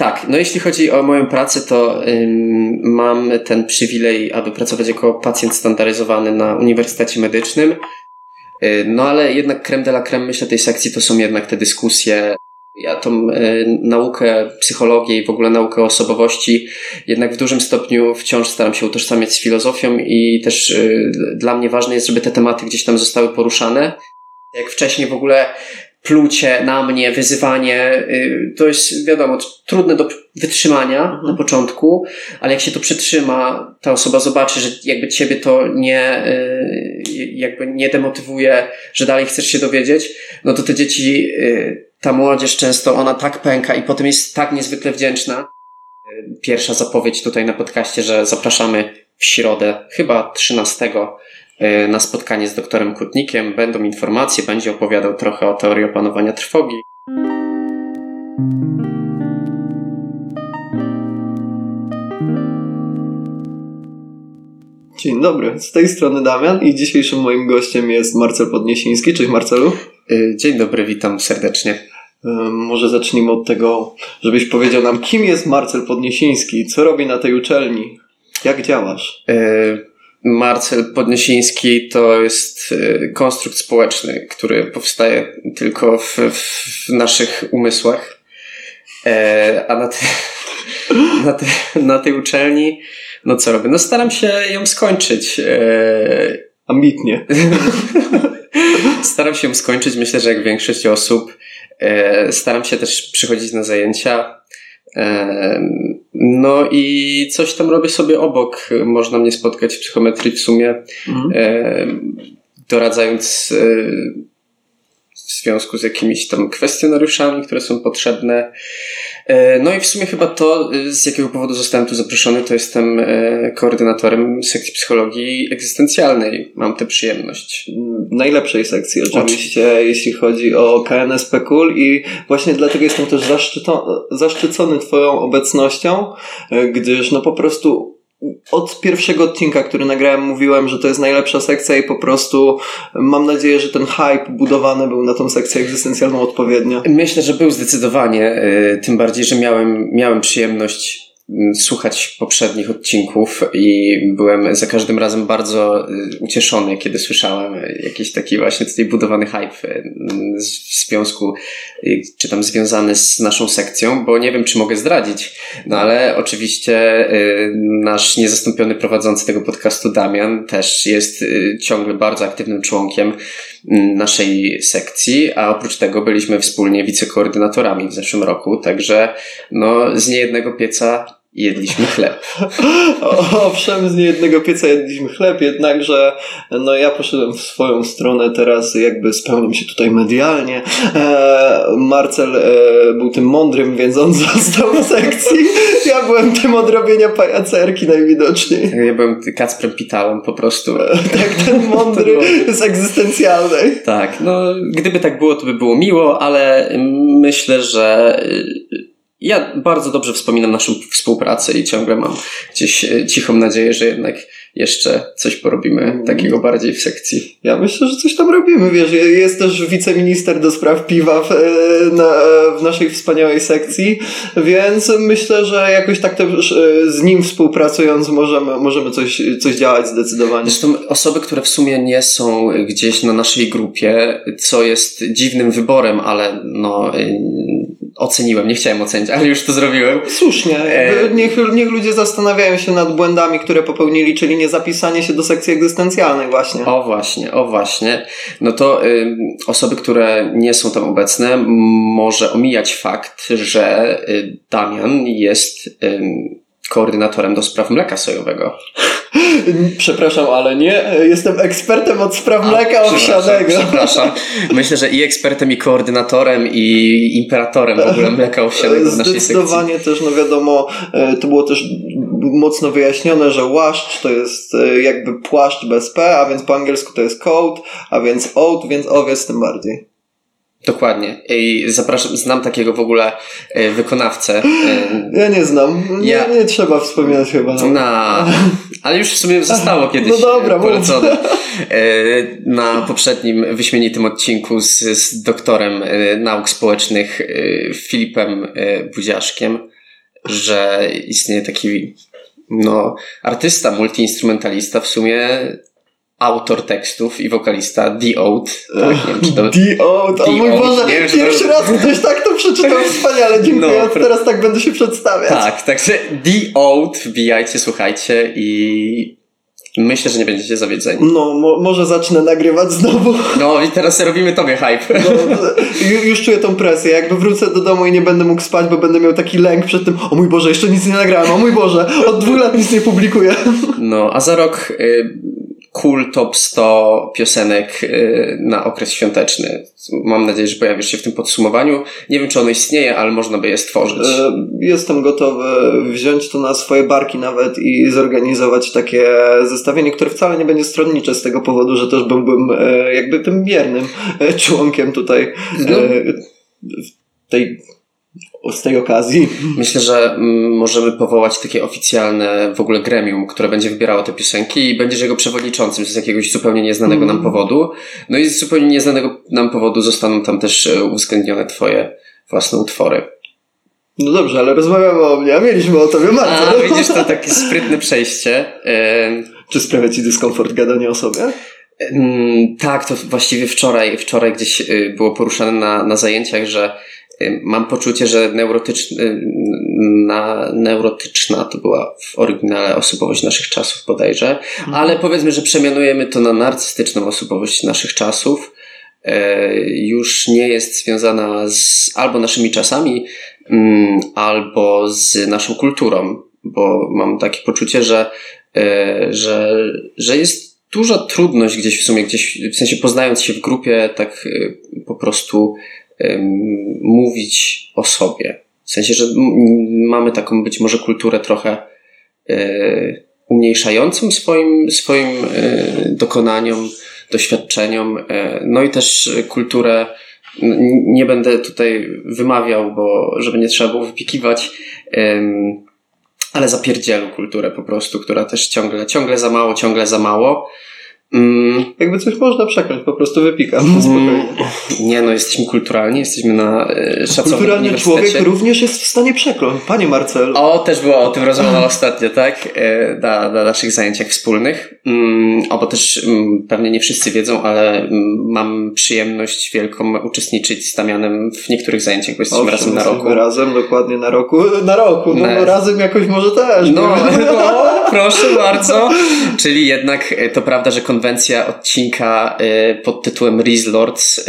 Tak, no jeśli chodzi o moją pracę, to ym, mam ten przywilej, aby pracować jako pacjent standaryzowany na Uniwersytecie Medycznym. Yy, no ale jednak creme de la creme, myślę, tej sekcji to są jednak te dyskusje. Ja tą y, naukę, psychologię i w ogóle naukę osobowości jednak w dużym stopniu wciąż staram się utożsamiać z filozofią i też y, dla mnie ważne jest, żeby te tematy gdzieś tam zostały poruszane. Jak wcześniej w ogóle plucie na mnie, wyzywanie, y, to jest wiadomo, trudne do wytrzymania mhm. na początku, ale jak się to przetrzyma, ta osoba zobaczy, że jakby ciebie to nie, y, jakby nie demotywuje, że dalej chcesz się dowiedzieć, no to te dzieci, y, ta młodzież często, ona tak pęka i potem jest tak niezwykle wdzięczna. Pierwsza zapowiedź tutaj na podcaście, że zapraszamy w środę, chyba 13 E, na spotkanie z doktorem Kutnikiem. Będą informacje, będzie opowiadał trochę o teorii opanowania trwogi. Dzień dobry, z tej strony Damian i dzisiejszym moim gościem jest Marcel Podniesiński. Cześć Marcelu. E, dzień dobry, witam serdecznie. E, może zacznijmy od tego, żebyś powiedział nam, kim jest Marcel Podniesiński, co robi na tej uczelni, jak działasz? Marcel Podniesiński to jest y, konstrukt społeczny, który powstaje tylko w, w naszych umysłach. E, a na, te, na, te, na tej uczelni, no co robię? No staram się ją skończyć. E, Ambitnie. staram się ją skończyć, myślę, że jak większość osób. E, staram się też przychodzić na zajęcia. No i coś tam robię sobie obok. Można mnie spotkać w psychometrii w sumie, mhm. doradzając e, w związku z jakimiś tam kwestionariuszami, które są potrzebne. E, no i w sumie chyba to, e, z jakiego powodu zostałem tu zaproszony, to jestem e, koordynatorem sekcji psychologii egzystencjalnej. Mam tę przyjemność. Najlepszej sekcji oczywiście, jeśli chodzi o KNSP KUL i właśnie dlatego jestem też zaszczycony Twoją obecnością, gdyż no po prostu od pierwszego odcinka, który nagrałem, mówiłem, że to jest najlepsza sekcja i po prostu mam nadzieję, że ten hype budowany był na tą sekcję egzystencjalną odpowiednio. Myślę, że był zdecydowanie, y, tym bardziej, że miałem, miałem przyjemność słuchać poprzednich odcinków i byłem za każdym razem bardzo y, ucieszony, kiedy słyszałem jakiś taki właśnie tutaj budowany hype y, w związku, y, czy tam związany z naszą sekcją, bo nie wiem, czy mogę zdradzić, no ale oczywiście nasz niezastąpiony prowadzący tego podcastu Damian też jest ciągle bardzo aktywnym członkiem mm, naszej sekcji, a oprócz tego byliśmy wspólnie wicekoordynatorami w zeszłym roku, także no z niejednego pieca jedliśmy chleb. Owszem, z niejednego pieca jedliśmy chleb, jednakże no ja poszedłem w swoją stronę teraz, jakby spełniam się tutaj medialnie. E, Marcel e, był tym mądrym, więc on został w sekcji. Ja byłem tym odrobienia pajacerki najwidoczniej. Ja byłem Kacprem Pitalem po prostu. E, tak, ten mądry z egzystencjalnej. Tak, no gdyby tak było, to by było miło, ale myślę, że ja bardzo dobrze wspominam naszą współpracę i ciągle mam gdzieś e, cichą nadzieję, że jednak jeszcze coś porobimy mm. takiego bardziej w sekcji. Ja myślę, że coś tam robimy, wiesz, jest też wiceminister do spraw piwa w, e, na, e, w naszej wspaniałej sekcji, więc myślę, że jakoś tak też z nim współpracując możemy, możemy coś, coś działać zdecydowanie. Zresztą osoby, które w sumie nie są gdzieś na naszej grupie, co jest dziwnym wyborem, ale no oceniłem, nie chciałem ocenić, ale już to zrobiłem. Słusznie. E... Niech, niech ludzie zastanawiają się nad błędami, które popełnili, czyli nie zapisanie się do sekcji egzystencjalnej właśnie. O właśnie, o właśnie. No to y, osoby, które nie są tam obecne, może omijać fakt, że y, Damian jest y, koordynatorem do spraw mleka sojowego. Przepraszam, ale nie. Jestem ekspertem od spraw mleka owsianego. Przepraszam. Myślę, że i ekspertem, i koordynatorem, i imperatorem w ogóle mleka owsianego w naszej sekcji. Zdecydowanie też, no wiadomo, e, to było też mocno wyjaśnione, że łaszcz to jest e, jakby płaszcz bez P, a więc po angielsku to jest coat, a więc oat, więc owiec tym bardziej. Dokładnie. I zapraszam, znam takiego w ogóle e, wykonawcę. E, ja nie znam. Nie, ja... nie trzeba wspominać chyba. No, ale już w sumie zostało kiedyś no dobra, polecone. Na poprzednim wyśmienitym odcinku z, z doktorem nauk społecznych Filipem Budziaszkiem. że istnieje taki no, artysta, multiinstrumentalista, w sumie autor tekstów i wokalista The Oat. Tak, nie wiem, czy to... The Oat, o mój Boże, wiem, pierwszy to... raz ktoś tak to przeczytał wspaniale, dziękuję, no, teraz tak będę się przedstawiać. Tak, także The Oat, wbijajcie, słuchajcie i Myślę, że nie będziecie zawiedzeni. No, mo może zacznę nagrywać znowu. No i teraz robimy tobie hype. No, już czuję tą presję. Jakby wrócę do domu i nie będę mógł spać, bo będę miał taki lęk przed tym, o mój Boże, jeszcze nic nie nagrałem, o mój Boże, od dwóch lat nic nie publikuję. No, a za rok y, cool top 100 piosenek y, na okres świąteczny. Mam nadzieję, że pojawisz się w tym podsumowaniu. Nie wiem, czy ono istnieje, ale można by je stworzyć. E, jestem gotowy wziąć to na swoje barki nawet i zorganizować takie zestawienie, które wcale nie będzie stronnicze z tego powodu, że też byłbym e, jakby tym biernym e, członkiem tutaj no. tej z tej okazji. Myślę, że mm, możemy powołać takie oficjalne w ogóle gremium, które będzie wybierało te piosenki i będziesz jego przewodniczącym z jakiegoś zupełnie nieznanego nam mm. powodu. No i z zupełnie nieznanego nam powodu zostaną tam też e, uwzględnione twoje własne utwory. No dobrze, ale rozmawiamy o mnie, a mieliśmy o tobie Marta. A, widzisz, to takie sprytne przejście. Czy sprawia ci dyskomfort gadanie o sobie? Tak, to właściwie wczoraj, wczoraj gdzieś y, było poruszane na, na zajęciach, że Mam poczucie, że na, neurotyczna to była w oryginale osobowość naszych czasów bodajże, mhm. ale powiedzmy, że przemianujemy to na narcystyczną osobowość naszych czasów. E, już nie jest związana z albo naszymi czasami, mm, albo z naszą kulturą, bo mam takie poczucie, że, że, że jest duża trudność gdzieś w sumie, gdzieś w sensie poznając się w grupie, tak po prostu mówić o sobie. W sensie, że mamy taką być może kulturę trochę e, umniejszającą swoim, swoim e, dokonaniom, doświadczeniom, e, no i też kulturę, nie będę tutaj wymawiał, bo żeby nie trzeba było wypikiwać, ale zapierdzielu kulturę po prostu, która też ciągle, ciągle za mało, ciągle za mało. Mm. Jakby coś można przekląć, po prostu wypikam. Mm. Spokojnie. Nie no, jesteśmy kulturalni, jesteśmy na e, szacownym Kulturalny człowiek również jest w stanie przekląć. Panie Marcelu. O, też była o tym rozmowa ostatnio, tak? E, na, na naszych zajęciach wspólnych. Mm, o, bo też mm, pewnie nie wszyscy wiedzą, ale mm, mam przyjemność wielką uczestniczyć z Damianem w niektórych zajęciach, bo jesteśmy razem na roku. razem, dokładnie na roku. Na roku, no, no razem jakoś może też. No, no proszę bardzo. Czyli jednak e, to prawda, że konwencja odcinka y, pod tytułem Riz Lords y,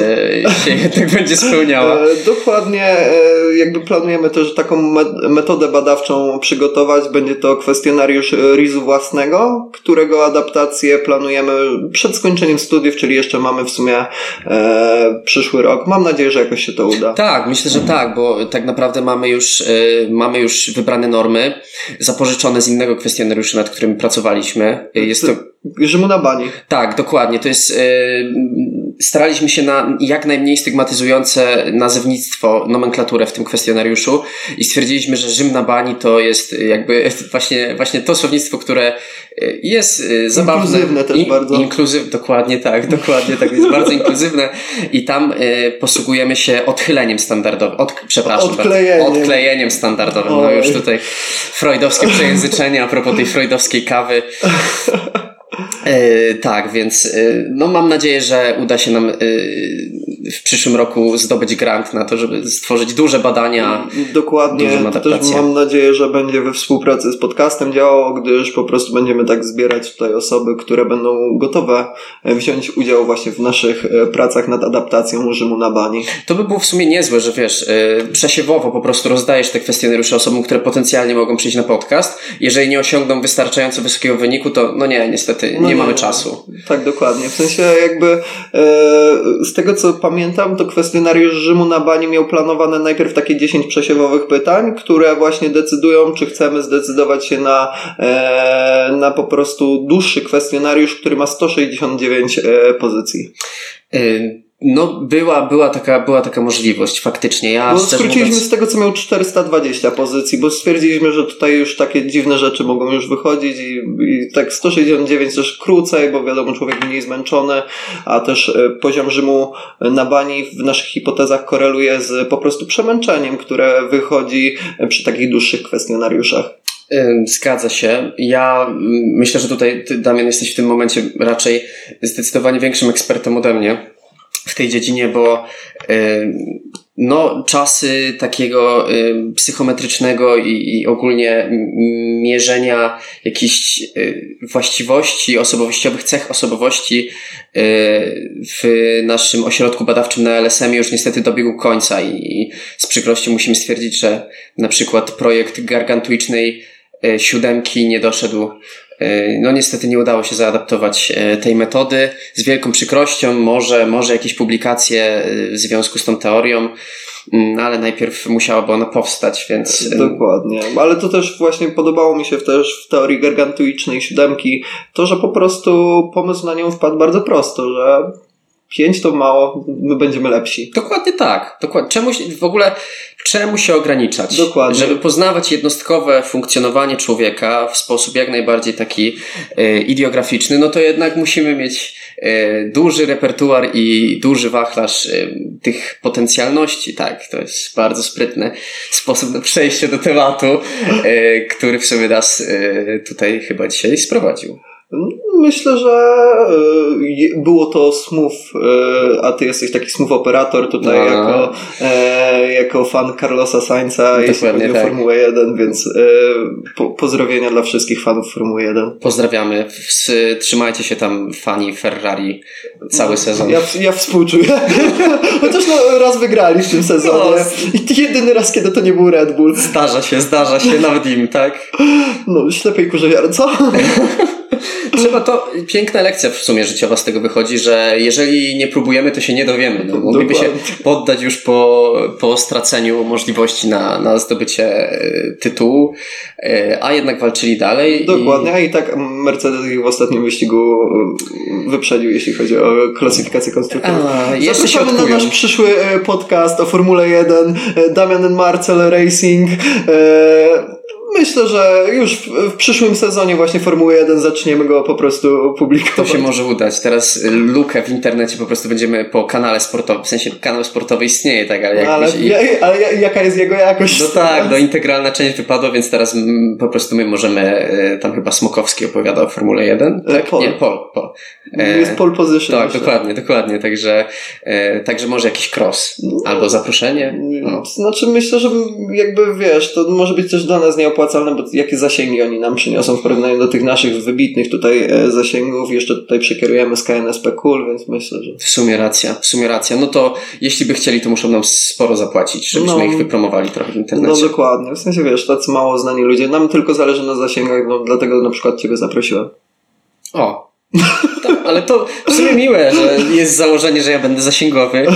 się jednak będzie spełniała. E, dokładnie, e, jakby planujemy też taką metodę badawczą przygotować. Będzie to kwestionariusz Rizu własnego, którego adaptację planujemy przed skończeniem studiów, czyli jeszcze mamy w sumie e, przyszły rok. Mam nadzieję, że jakoś się to uda. Tak, myślę, że tak, bo tak naprawdę mamy już, mamy już wybrane normy, zapożyczone z innego kwestionariusza, nad którym pracowaliśmy. Jest to Rzymu na bani. Tak, dokładnie. To jest. Yy, staraliśmy się na jak najmniej stygmatyzujące nazewnictwo, nomenklaturę w tym kwestionariuszu i stwierdziliśmy, że Rzym na bani to jest jakby właśnie, właśnie to słownictwo, które y, jest zabawne. Inkluzywne też bardzo. Inkluzyw, dokładnie tak, dokładnie tak. Jest bardzo inkluzywne i tam y, posługujemy się odchyleniem standardowym. Od, przepraszam odklejeniem. bardzo. Odklejeniem standardowym. No już tutaj freudowskie przejęzyczenie a propos tej freudowskiej kawy. E, tak, więc e, no mam nadzieję, że uda się nam e, w przyszłym roku zdobyć grant na to, żeby stworzyć duże badania. Dokładnie. Też mam nadzieję, że będzie we współpracy z podcastem działało, gdyż po prostu będziemy tak zbierać tutaj osoby, które będą gotowe wziąć udział właśnie w naszych pracach nad adaptacją Rzymu na bani. To by było w sumie niezłe, że wiesz, przesiewowo po prostu rozdajesz te kwestionariusze osobom, które potencjalnie mogą przyjść na podcast. Jeżeli nie osiągną wystarczająco wysokiego wyniku, to no nie, niestety no nie, nie mamy czasu. Tak, dokładnie. W sensie jakby e, z tego co pamiętam, to kwestionariusz Rzymu na bani miał planowane najpierw takie 10 przesiewowych pytań, które właśnie decydują, czy chcemy zdecydować się na, e, na po prostu dłuższy kwestionariusz, który ma 169 e, pozycji. Y no, była, była, taka, była taka możliwość, faktycznie. Ja bo skróciliśmy mówiąc... z tego, co miał 420 pozycji, bo stwierdziliśmy, że tutaj już takie dziwne rzeczy mogą już wychodzić i, i tak 169 też krócej, bo wiadomo, człowiek mniej zmęczony, a też e, poziom Rzymu na bani w naszych hipotezach koreluje z po prostu przemęczeniem, które wychodzi przy takich dłuższych kwestionariuszach. Zgadza się. Ja myślę, że tutaj, ty, Damian, jesteś w tym momencie raczej zdecydowanie większym ekspertem ode mnie w tej dziedzinie, bo no, czasy takiego psychometrycznego i, i ogólnie mierzenia jakichś y, właściwości osobowościowych, cech osobowości w naszym ośrodku badawczym na LSM już niestety dobiegł końca i z przykrością musimy stwierdzić, że na przykład projekt gargantuicznej siódemki nie doszedł E, no niestety nie udało się zaadaptować e, tej metody. Z wielką przykrością, może, może jakieś publikacje e, w związku z tą teorią, mm, ale najpierw musiałaby ona powstać, więc... Dokładnie, ale to też właśnie podobało mi się też w teorii gargantuicznej siódemki, to, że po prostu pomysł na nią wpadł bardzo prosto, że pięć to mało, my będziemy lepsi. Dokładnie tak. Dokładnie. Czemu w ogóle czemu się ograniczać? Dokładnie. Żeby poznawać jednostkowe funkcjonowanie człowieka w sposób jak najbardziej taki e, ideograficzny, no to jednak musimy mieć e, duży repertuar i duży wachlarz e, tych potencjalności, tak, to jest bardzo sprytny sposób na przejście do tematu, który w sobie nas tutaj chyba dzisiaj sprowadził. Myślę, że e, było to smooth, e, a ty jesteś taki smooth operator tutaj no. jako, e, jako fan Carlosa Sainza, jeśli chodzi o tak. Formułę 1, więc po, pozdrowienia dla wszystkich fanów Formuły 1. Pozdrawiamy. Trzymajcie się tam fani Ferrari cały sezon. Ja, ja współczuję. Chociaż no, raz wygrali w tym sezonie. No. I jedyny raz, kiedy to nie był Red Bull. Zdarza się, zdarza się, nawet im, tak? No, ślepej kurze co? Trzeba to, piękna lekcja w sumie życiowa z tego wychodzi, że jeżeli nie próbujemy, to się nie dowiemy. No, mogliby się poddać już po, po straceniu możliwości na, na zdobycie e, tytułu, e, a jednak walczyli dalej. Dokładnie, i... a i tak Mercedes ich w ostatnim wyścigu e, wyprzedził, jeśli chodzi o klasyfikację konstruktorów. Zapraszamy na nasz przyszły podcast o Formule 1, Damian Marcel Racing. Myślę, że już w, przyszłym sezonie właśnie Formuły 1 zaczniemy go po prostu publikować. To się może udać. Teraz lukę w internecie po prostu będziemy po kanale sportowym, w sensie kanał sportowy istnieje, tak, ale, ale, i... ale jaka jest jego jakość? No tak, no integralna część wypadła, więc teraz po prostu my możemy, e, tam chyba Smokowski opowiada o Formule 1. E, tak? Pol. Nie, Pol. Pol. E, jest pole position. Tak, dokładnie, dokładnie. Także, także może jakiś cross no. albo zaproszenie. No. Znaczy myślę, że jakby wiesz, to może być też dla nas nieopłacalne opłacalne, bo jakie zasięgi oni nam przyniosą w porównaniu do tych naszych wybitnych tutaj e, zasięgów. Jeszcze tutaj przekierujemy z KNSP Cool, więc myślę, że... W sumie racja, w sumie racja. No to jeśli by chcieli, to muszą nam sporo zapłacić, żebyśmy no, ich wypromowali trochę w internecie. No dokładnie. W sensie wiesz, tacy mało znani ludzie. Nam tylko zależy na zasięgach, no dlatego na przykład Ciebie zaprosiłem. O, tak, ale to w sumie miłe, że jest założenie, że ja będę zasięgowy.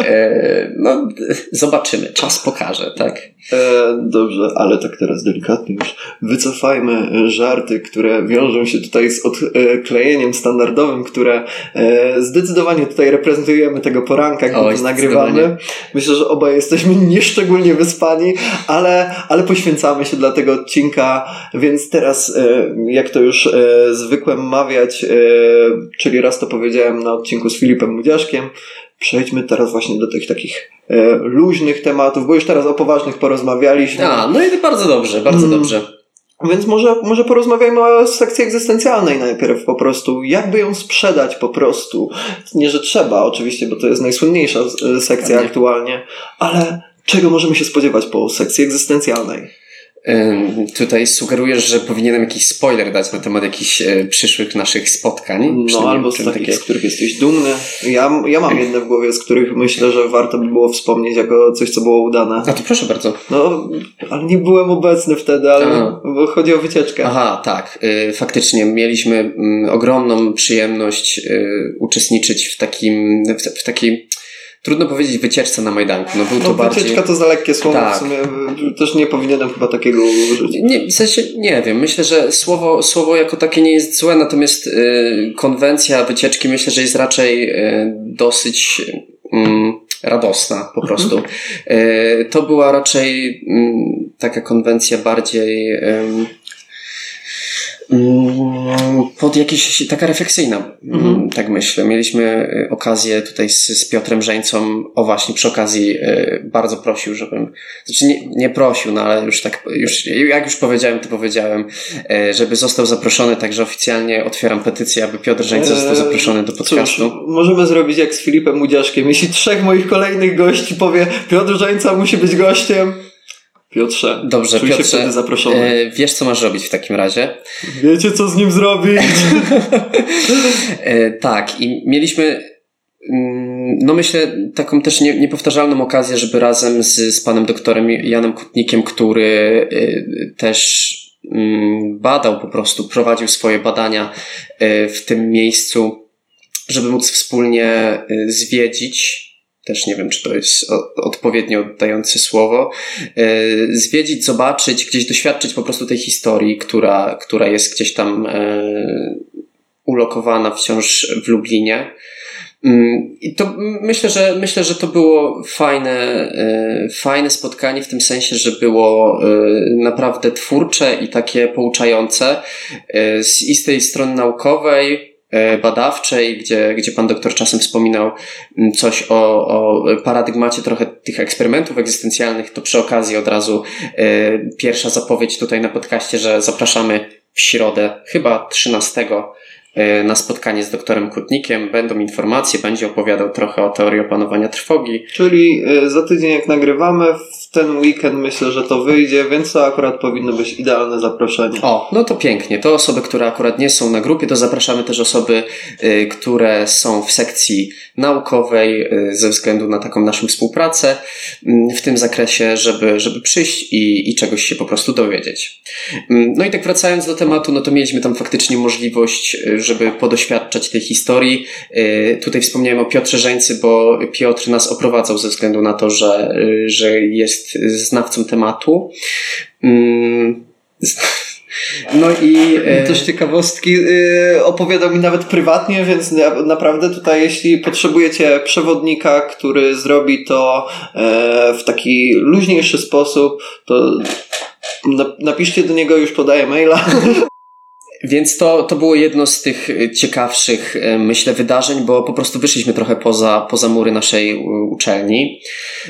E, no, zobaczymy. Czas pokaże, tak? E, dobrze, ale tak teraz delikatnie już wycofajmy żarty, które wiążą się tutaj z odklejeniem standardowym, które e, zdecydowanie tutaj reprezentujemy tego poranka, gdy to nagrywamy. Myślę, że obaj jesteśmy nieszczególnie wyspani, ale, ale poświęcamy się dla tego odcinka, więc teraz, e, jak to już e, zwykłem mawiać, e, czyli raz to powiedziałem na odcinku z Filipem Mudziaszkiem, przejdźmy teraz właśnie do tych takich e, luźnych tematów, bo już teraz o poważnych porozmawialiśmy. A, no i bardzo dobrze, bardzo mm. dobrze. Więc może, może porozmawiajmy o sekcji egzystencjalnej najpierw po prostu. Jakby ją sprzedać po prostu. Nie, że trzeba oczywiście, bo to jest najsłynniejsza e, sekcja aktualnie, ale czego możemy się spodziewać po sekcji egzystencjalnej? Tutaj sugerujesz, że powinienem jakiś spoiler dać na temat jakichś e, przyszłych naszych spotkań. No albo z takich, takie... z których jesteś dumny. Ja, ja mam jedne w głowie, z których myślę, że warto by było wspomnieć jako coś, co było udane. A to proszę bardzo. No, ale nie byłem obecny wtedy, ale bo chodzi o wycieczkę. Aha, tak. Y, faktycznie mieliśmy mm, ogromną przyjemność y, uczestniczyć w takim, w takiej trudno powiedzieć wycieczce na Majdanku. No, był no, to bardziej... wycieczka to za lekkie słowo, tak. w sumie też nie powinienem chyba takiego użyć. Nie, w sensie, nie wiem, myślę, że słowo, słowo jako takie nie jest złe, natomiast y, konwencja wycieczki myślę, że jest raczej y, dosyć... Y, radosna po prostu. Mhm. Y, to była raczej mm, taka konwencja bardziej pod jakieś, taka refleksyjna, mm, mhm. tak myślę. Mieliśmy y, okazję tutaj z, z Piotrem Żeńcą, o właśnie przy okazji y, bardzo prosił, żebym, znaczy nie, nie prosił, no ale już tak, już, jak już powiedziałem, to powiedziałem, y, żeby został zaproszony, także oficjalnie otwieram petycję, aby Piotr Żeńca został eee, zaproszony do podcastu. Cóż, możemy zrobić jak z Filipem Udziaszkiem. Jeśli trzech moich kolejnych gości powie, Piotr Żeńca musi być gościem, Piotrze, Dobrze, czuj Piotrze, się wtedy zaproszony. E, wiesz, co masz robić w takim razie. Wiecie, co z nim zrobić? e, tak, i mieliśmy mm, no myślę, taką też nie, niepowtarzalną okazję, żeby razem z, z panem doktorem Janem Kutnikiem, który y, też y, badał po prostu, prowadził swoje badania w tym miejscu, żeby móc wspólnie zwiedzić też nie wiem, czy to jest odpowiednio oddające słowo, e, zwiedzić, zobaczyć, gdzieś doświadczyć po prostu tej historii, która, która jest gdzieś tam e, ulokowana wciąż w Lublinie. Mm, I to myślę, że myślę, że to było fajne, e, fajne spotkanie w tym sensie, że było naprawdę twórcze i takie pouczające z, i z tej strony naukowej, badawczej, gdzie, gdzie pan doktor czasem wspominał mm, coś o, o paradygmacie trochę tych eksperymentów egzystencjalnych, to przy okazji od razu e, pierwsza zapowiedź tutaj na podcaście, że zapraszamy w środę, chyba 13 e, na spotkanie z doktorem Kutnikiem. Będą informacje, będzie opowiadał trochę o teorii opanowania trwogi. Czyli za tydzień jak nagrywamy, w ten weekend myślę, że to wyjdzie, więc to akurat powinno być idealne zaproszenie. O, no to pięknie. To osoby, które akurat nie są na grupie, to zapraszamy też osoby, y, które są w sekcji naukowej y, ze względu na taką naszą współpracę y, w tym zakresie, żeby, żeby przyjść i, i czegoś się po prostu dowiedzieć. Mm, no i tak wracając do tematu, no to mieliśmy tam faktycznie możliwość, y, żeby podoświadczać tej historii. Tutaj wspomniałem o Piotrze Żeńcy, bo Piotr nas oprowadzał ze względu na to, że, że jest jest znawcą tematu. Mm, no i e, też ciekawostki e, opowiadał mi nawet prywatnie, więc naprawdę tutaj jeśli potrzebujecie przewodnika, który zrobi to e, w taki luźniejszy sposób, to napiszcie do niego, już podaję maila. Więc to, to było jedno z tych e, ciekawszych, e, myślę, wydarzeń, bo po prostu wyszliśmy trochę poza, poza mury naszej uczelni.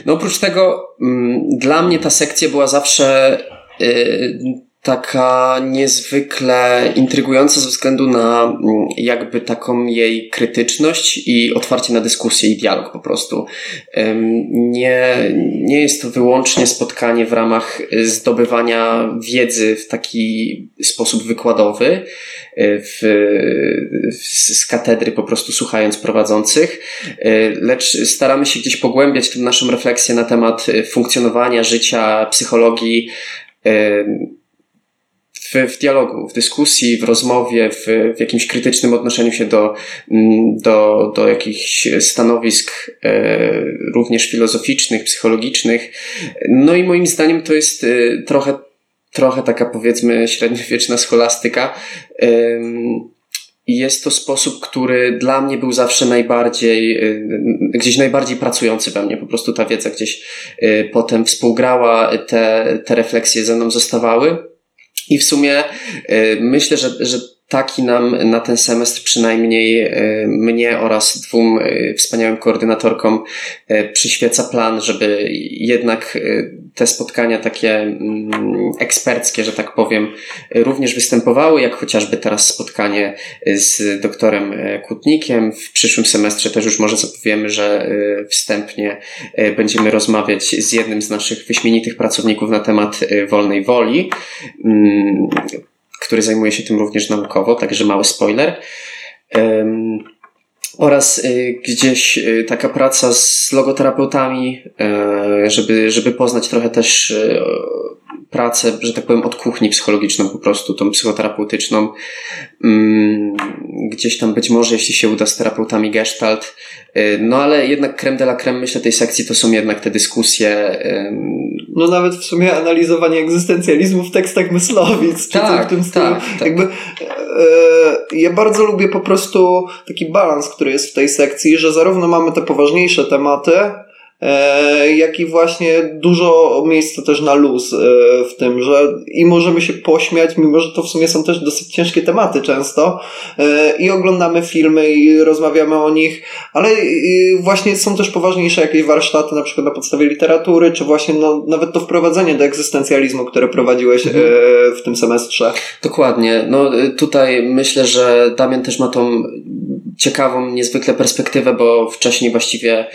No oprócz tego, mm, dla mnie ta sekcja była zawsze taka niezwykle intrygująca ze względu na mm, jakby taką jej krytyczność i otwarcie na dyskusję i dialog po prostu. Nie, nie jest to wyłącznie spotkanie w ramach zdobywania wiedzy w taki sposób wykładowy, e, w, z katedry po prostu słuchając prowadzących, e, lecz staramy się gdzieś pogłębiać tę naszą refleksję na temat funkcjonowania życia, psychologii, w, w dialogu, w dyskusji, w rozmowie, w, w jakimś krytycznym odnoszeniu się do, mm, do, do jakichś stanowisk e, również filozoficznych, psychologicznych. No i moim zdaniem to jest e, trochę, trochę taka powiedzmy średniowieczna scholastyka. E, i jest to sposób, który dla mnie był zawsze najbardziej, e, gdzieś najbardziej pracujący we mnie. Po prostu ta wiedza gdzieś e, potem współgrała, te, te refleksje ze mną zostawały. I w sumie y, myślę, że, że taki nam na ten semestr przynajmniej y, mnie oraz dwóm y, wspaniałym koordynatorkom przyświeca plan, żeby jednak te spotkania takie mm, eksperckie, że tak powiem, również występowały, jak chociażby teraz spotkanie z doktorem Kutnikiem. W przyszłym semestrze też już może zapowiemy, że wstępnie będziemy rozmawiać z jednym z naszych wyśmienitych pracowników na temat wolnej woli mm, który zajmuje się tym również naukowo, także mały spoiler. Oraz y, gdzieś y, taka praca z logoterapeutami, e, żeby, żeby poznać trochę też e, pracę, że tak powiem, od kuchni psychologiczną, po prostu tą psychoterapeutyczną, mm, gdzieś tam być może, jeśli się uda z terapeutami gestalt. Y, no ale jednak creme de la creme, myślę, tej sekcji to są jednak te dyskusje. No nawet w sumie analizowanie egzystencjalizmu w tekstach myslowic, czy tak, w tym stylu. Tak, tak. Jakby, e, ja bardzo lubię po prostu taki balans, który jest w tej sekcji, że zarówno mamy te poważniejsze tematy, jak i właśnie dużo miejsca też na luz e, w tym, że i możemy się pośmiać, mimo że to w sumie są też dosyć ciężkie tematy często e, i oglądamy filmy i rozmawiamy o nich, ale właśnie są też poważniejsze jakieś warsztaty, na przykład na podstawie literatury, czy właśnie no, nawet to wprowadzenie do egzystencjalizmu, które prowadziłeś mhm. w tym semestrze. Dokładnie. No tutaj myślę, że Damian też ma tą ciekawą niezwykle perspektywę, bo wcześniej właściwie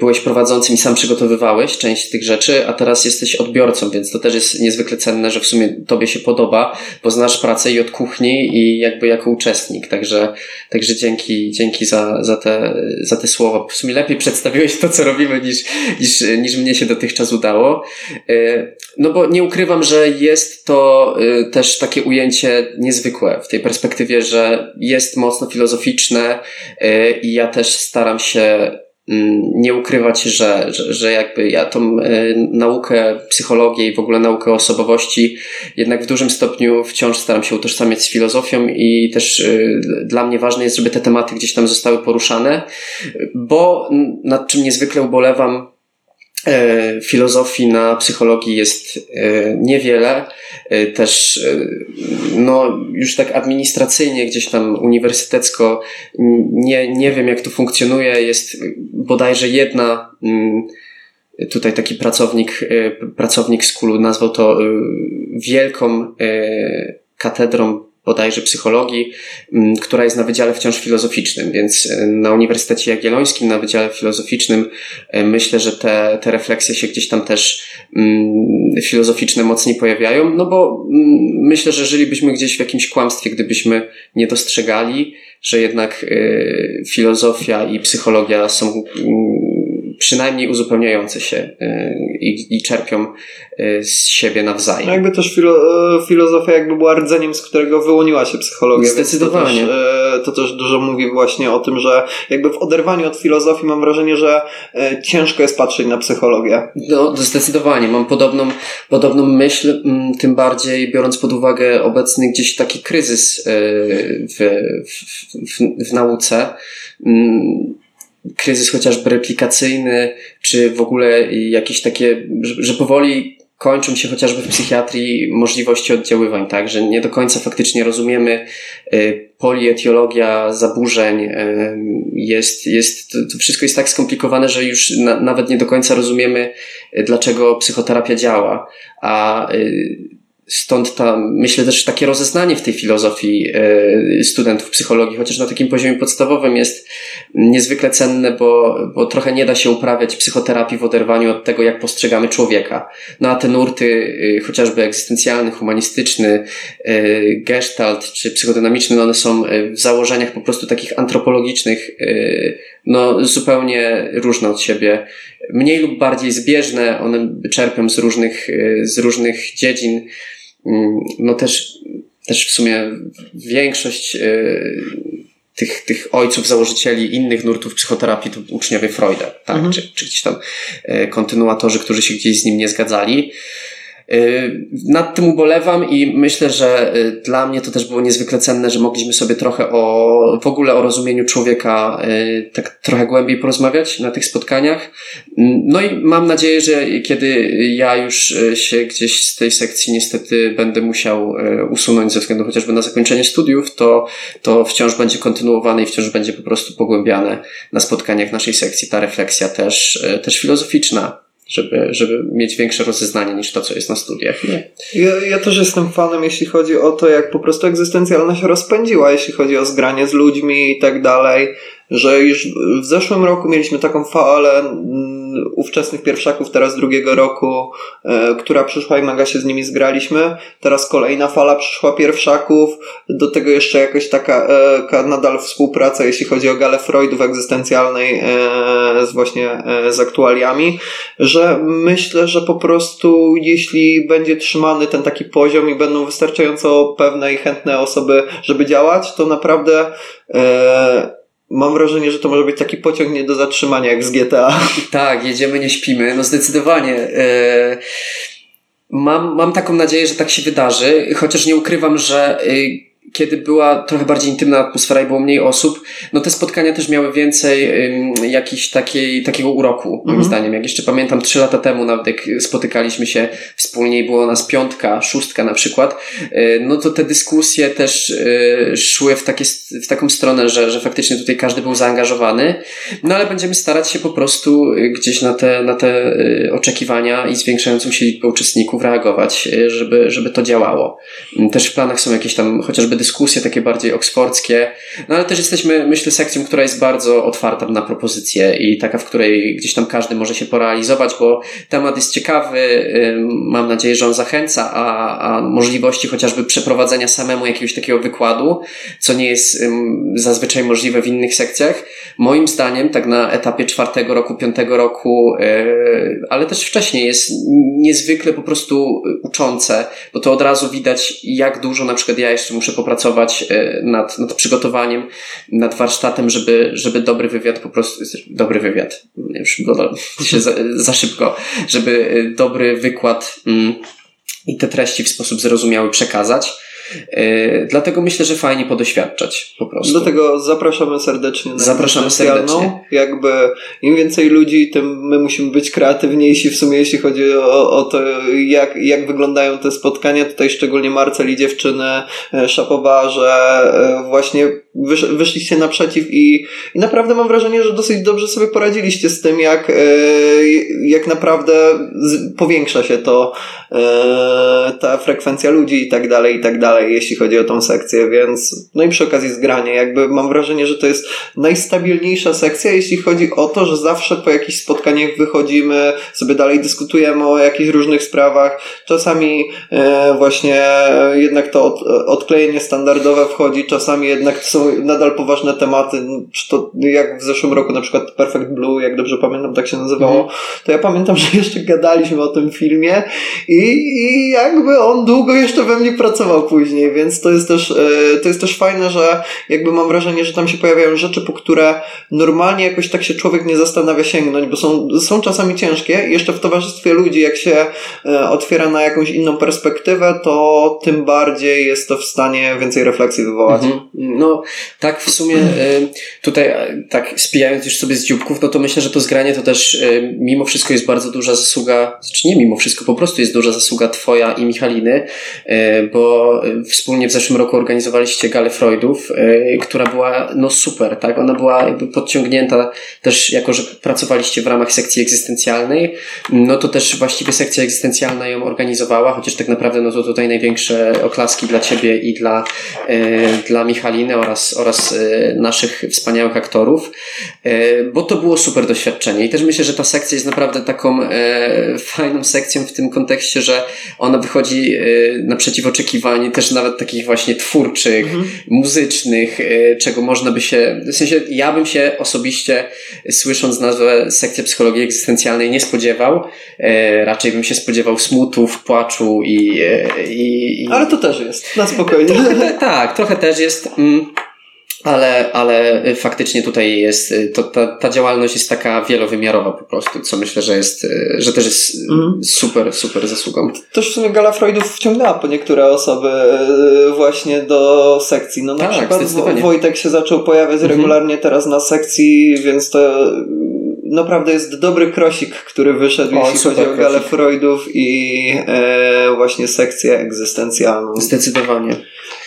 byłeś prowadzony prowadzącym i sam przygotowywałeś część tych rzeczy, a teraz jesteś odbiorcą, więc to też jest niezwykle cenne, że w sumie tobie się podoba, bo znasz pracę i od kuchni i jakby jako uczestnik, także, także dzięki, dzięki za, za, te, za te słowa. W sumie lepiej przedstawiłeś to, co robimy niż, niż, niż mnie się dotychczas udało. E, no bo nie ukrywam, że jest to e, też takie ujęcie niezwykłe w tej perspektywie, że jest mocno filozoficzne e, i ja też staram się Mm, nie ukrywać, że, że, że jakby ja tą y, naukę, psychologię i w ogóle naukę osobowości jednak w dużym stopniu wciąż staram się utożsamiać z filozofią i też y, dla mnie ważne jest, żeby te tematy gdzieś tam zostały poruszane, bo nad czym niezwykle ubolewam E, filozofii na psychologii jest e, niewiele. E, też, no, już tak administracyjnie, gdzieś tam uniwersytecko, nie, nie wiem jak to funkcjonuje. Jest bodajże jedna, mm, tutaj taki pracownik, pracownik z Kulu nazwał to wielką katedrą bodajże psychologii, mm, która jest na Wydziale wciąż filozoficznym, więc e, na Uniwersytecie Jagiellońskim, na Wydziale Filozoficznym e, myślę, że te, te refleksje się gdzieś tam też mm, filozoficzne mocniej pojawiają, no bo mm, myślę, że żylibyśmy gdzieś w jakimś kłamstwie, gdybyśmy nie dostrzegali, że jednak e, filozofia i psychologia są przynajmniej uzupełniające się i, i czerpią Y, z siebie nawzajem. No jakby też filo, e, filozofia jakby była rdzeniem, z którego wyłoniła się psychologia. Zdecydowanie. To też, e, to też dużo mówi właśnie o tym, że jakby w oderwaniu od filozofii mam wrażenie, że e, ciężko jest patrzeć na psychologię. No, zdecydowanie. Mam podobną, podobną myśl, tym bardziej biorąc pod uwagę obecny gdzieś taki kryzys w, w, w, w nauce kryzys chociażby replikacyjny, czy w ogóle jakieś takie, że powoli kończą się chociażby w psychiatrii możliwości oddziaływań, tak, że nie do końca faktycznie rozumiemy y, polietiologia zaburzeń, y, jest, jest, to wszystko jest tak skomplikowane, że już na, nawet nie do końca rozumiemy, y, dlaczego psychoterapia działa, a Stąd ta, myślę też takie rozeznanie w tej filozofii e, studentów psychologii, chociaż na takim poziomie podstawowym jest niezwykle cenne, bo, bo trochę nie da się uprawiać psychoterapii w oderwaniu od tego, jak postrzegamy człowieka. No a te nurty, e, chociażby egzystencjalny, humanistyczny, e, gestalt czy psychodynamiczny, no one są w założeniach po prostu takich antropologicznych, no zupełnie różne od siebie. Mniej lub bardziej zbieżne, one czerpią z różnych, z różnych dziedzin. Mm, no też, też w sumie większość e, tych, tych ojców, założycieli innych nurtów psychoterapii to uczniowie Freuda, tak? Mhm. Czy, czy gdzieś tam e, kontynuatorzy, którzy się gdzieś z nim nie zgadzali. Y, nad tym ubolewam i myślę, że y, dla mnie to też było niezwykle cenne, że mogliśmy sobie trochę o, w ogóle o rozumieniu człowieka y, tak trochę głębiej porozmawiać na tych spotkaniach. No i mam nadzieję, że kiedy ja już się gdzieś z tej sekcji niestety będę musiał usunąć ze względu chociażby na zakończenie studiów, to, to wciąż będzie kontynuowane i wciąż będzie po prostu pogłębiane na spotkaniach naszej sekcji ta refleksja też, też filozoficzna żeby, żeby mieć większe rozeznanie niż to, co jest na studiach. Nie. Ja, ja też jestem fanem, jeśli chodzi o to, jak po prostu egzystencjalność rozpędziła, jeśli chodzi o zgranie z ludźmi i tak dalej. Że już w zeszłym roku mieliśmy taką falę mm, ówczesnych pierwszaków, teraz drugiego roku, e, która przyszła i mega się z nimi zgraliśmy. Teraz kolejna fala przyszła pierwszaków, do tego jeszcze jakaś taka e, nadal współpraca, jeśli chodzi o galę Freudów egzystencjalnej e, z właśnie z aktualiami, że myślę, że po prostu jeśli będzie trzymany ten taki poziom i będą wystarczająco pewne i chętne osoby, żeby działać, to naprawdę Mam wrażenie, że to może być taki pociąg nie do zatrzymania jak z GTA. Tak, jedziemy, nie śpimy. No zdecydowanie. E, mam, mam taką nadzieję, że tak się wydarzy, chociaż nie ukrywam, że y, kiedy była trochę bardziej intymna atmosfera i było mniej osób, no te spotkania też miały więcej um, jakiś takiej, takiego uroku, moim mhm. zdaniem. Jak jeszcze pamiętam, trzy lata temu nawet jak spotykaliśmy się wspólnie i było nas piątka, szóstka na przykład, y, no to te dyskusje też y, szły w, takie, w taką stronę, że, że faktycznie tutaj każdy był zaangażowany, no ale będziemy starać się po prostu y, gdzieś na te, na te oczekiwania i zwiększającą się liczbę uczestników reagować, żeby, żeby to działało. Też w planach są jakieś tam chociażby dyskusje takie bardziej oksfordzkie, no ale też jesteśmy, myślę, sekcją, która jest bardzo otwarta na propozycje i taka, w której gdzieś tam każdy może się porealizować, bo temat jest ciekawy, mam nadzieję, że on zachęca, a, a możliwości chociażby przeprowadzenia samemu jakiegoś takiego wykładu, co nie jest zazwyczaj możliwe w innych sekcjach, moim zdaniem, tak na etapie czwartego roku, piątego roku, e, ale też wcześniej jest niezwykle po prostu uczące, bo to od razu widać, jak dużo na przykład ja jeszcze muszę popracować e, nad, nad przygotowaniem, nad warsztatem, żeby, żeby dobry wywiad po prostu, dobry wywiad, już go się za, za szybko, żeby e, dobry wykład mm, i te treści w sposób zrozumiały przekazać. Yy, dlatego myślę, że fajnie podoświadczać po prostu. Dlatego zapraszamy serdecznie na Zapraszamy serdecznie. Jakby im więcej ludzi, tym my musimy być kreatywniejsi w sumie, jeśli chodzi o, o to, jak, jak wyglądają te spotkania. Tutaj szczególnie Marcel i dziewczyny e, szapowa, że e, właśnie wysz, wyszliście naprzeciw i, i naprawdę mam wrażenie, że dosyć dobrze sobie poradziliście z tym, jak, e, jak naprawdę powiększa się to ta frekwencja ludzi i tak dalej, i tak dalej dalej, jeśli chodzi o tą sekcję, więc no i przy okazji zgranie, jakby mam wrażenie, że to jest najstabilniejsza sekcja, jeśli chodzi o to, że zawsze po jakichś spotkaniach wychodzimy, sobie dalej dyskutujemy o jakichś różnych sprawach, czasami e, właśnie jednak to od, odklejenie standardowe wchodzi, czasami jednak są nadal poważne tematy, czy to jak w zeszłym roku na przykład Perfect Blue, jak dobrze pamiętam, tak się nazywało, mm. to ja pamiętam, że jeszcze gadaliśmy o tym filmie i, i jakby on długo jeszcze we mnie pracował później później, więc to jest też, e, to jest też fajne, że jakby mam wrażenie, że tam się pojawiają rzeczy, po które normalnie jakoś tak się człowiek nie zastanawia sięgnąć, bo są, są czasami ciężkie i jeszcze w towarzystwie ludzi, jak się e, otwiera na jakąś inną perspektywę, to tym bardziej jest to w stanie więcej refleksji wywołać. Mhm. No, tak w sumie e, tutaj tak spijając już sobie z dzióbków, no to myślę, że to zgranie to też mimo wszystko jest bardzo duża zasługa, znaczy nie mimo wszystko, po prostu jest duża zasługa twoja i Michaliny, bo wspólnie w zeszłym roku organizowaliście Galę Freudów, e, która była no super, tak? Ona była jakby podciągnięta też jako, że pracowaliście w ramach sekcji egzystencjalnej, no to też właściwie sekcja egzystencjalna ją organizowała, chociaż tak naprawdę no to tutaj największe oklaski dla Ciebie i dla, e, dla Michaliny oraz, oraz e, naszych wspaniałych aktorów, bo to było super doświadczenie i też myślę, że ta sekcja jest naprawdę taką fajną sekcją w tym kontekście, że ona wychodzi naprzeciw oczekiwań też nawet takich właśnie twórczych, mhm. muzycznych, e, czego można by się, w sensie ja bym się osobiście słysząc nazwę sekcja psychologii egzystencjalnej nie spodziewał, e, raczej bym się spodziewał smutów, płaczu i, e, i, i... Ale to też jest, na spokojnie. Trochę, tak, trochę też jest. Mm ale, ale faktycznie tutaj jest, to, ta, ta działalność jest taka wielowymiarowa po prostu, co myślę, że jest, że też jest mm. super, super zasługą. Też w sumie Gala Freudów wciągnęła po niektóre osoby właśnie do sekcji. No na tak, przykład Wojtek się zaczął pojawiać -hmm. regularnie teraz na sekcji, więc to naprawdę jest dobry krosik, który wyszedł, o, jeśli chodzi o Galę Freudów i e, właśnie sekcję egzystencjalną. Zdecydowanie.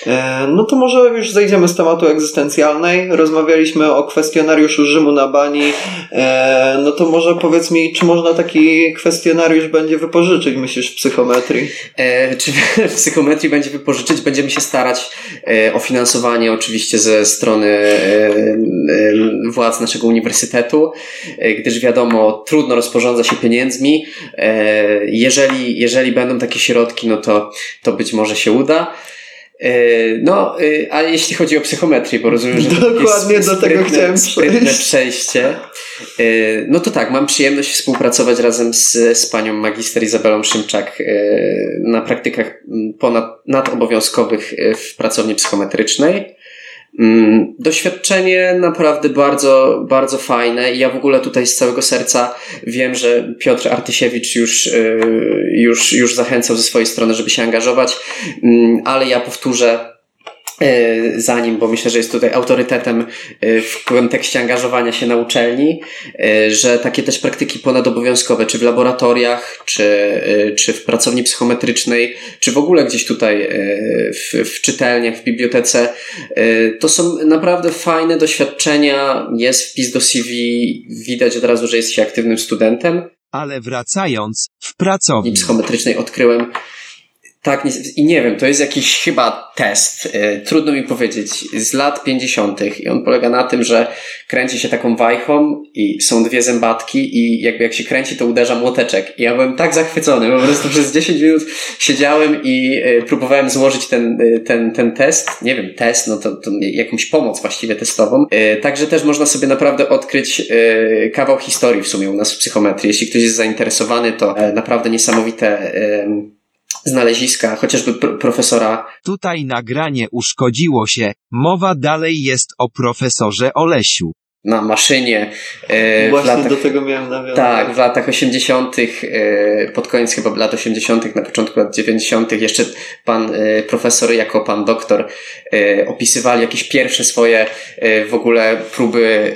E, no to może już zejdziemy z tematu egzystencjalnej. Rozmawialiśmy o kwestionariuszu Rzymu na bani. E, no to może powiedz mi, czy można taki kwestionariusz będzie wypożyczyć, myślisz, w psychometrii? E, czy w psychometrii będzie wypożyczyć? Będziemy się starać o finansowanie oczywiście ze strony władz naszego uniwersytetu, gdyż wiadomo, trudno rozporządza się pieniędzmi. Jeżeli, jeżeli będą takie środki, no to, to być może się uda. E, no, e, a jeśli chodzi o psychometrię, bo rozumiem, że Dokładnie jest do tego chciałem przejść. przejście, e, no to tak, mam przyjemność współpracować razem z, z panią magister Izabelą Szymczak na praktykach ponad, nadobowiązkowych w pracowni psychometrycznej. Mm, doświadczenie naprawdę bardzo, bardzo fajne i ja w ogóle tutaj z całego serca wiem, że Piotr Artysiewicz już, y, już, już zachęcał ze swojej strony, żeby się angażować, mm, ale ja powtórzę, za nim, bo myślę, że jest tutaj autorytetem e, w kontekście angażowania się na uczelni, e, że takie też praktyki ponadobowiązkowe, czy w laboratoriach, czy, czy w pracowni psychometrycznej, czy w ogóle gdzieś tutaj w, w czytelniach, w bibliotece, to są naprawdę fajne doświadczenia. Jest wpis do CV, widać od razu, że jest się aktywnym studentem. Ale wracając, w pracowni psychometrycznej odkryłem, tak, i nie wiem, to jest jakiś chyba test, y, trudno mi powiedzieć, z lat 50. i on polega na tym, że kręci się taką wajchą i są dwie zębatki i jakby jak się kręci, to uderza młoteczek. I ja byłem tak zachwycony, po prostu przez 10 minut siedziałem i y, próbowałem złożyć ten, y, ten, ten test, nie wiem, test, no to, to jakąś pomoc właściwie testową. Także też można sobie naprawdę odkryć kawał historii w sumie u nas w psychometrii. Jeśli ktoś jest zainteresowany, to naprawdę niesamowite znaleziska, chociażby profesora. Tutaj nagranie uszkodziło się, mowa dalej jest o profesorze Olesiu na maszynie. E, Właśnie latach, do tego miałem nawiązać. Tak, w latach 80., e, pod koniec chyba lat 80., na początku lat 90., jeszcze pan e, profesor jako pan doktor e, opisywali jakieś pierwsze swoje e, w ogóle próby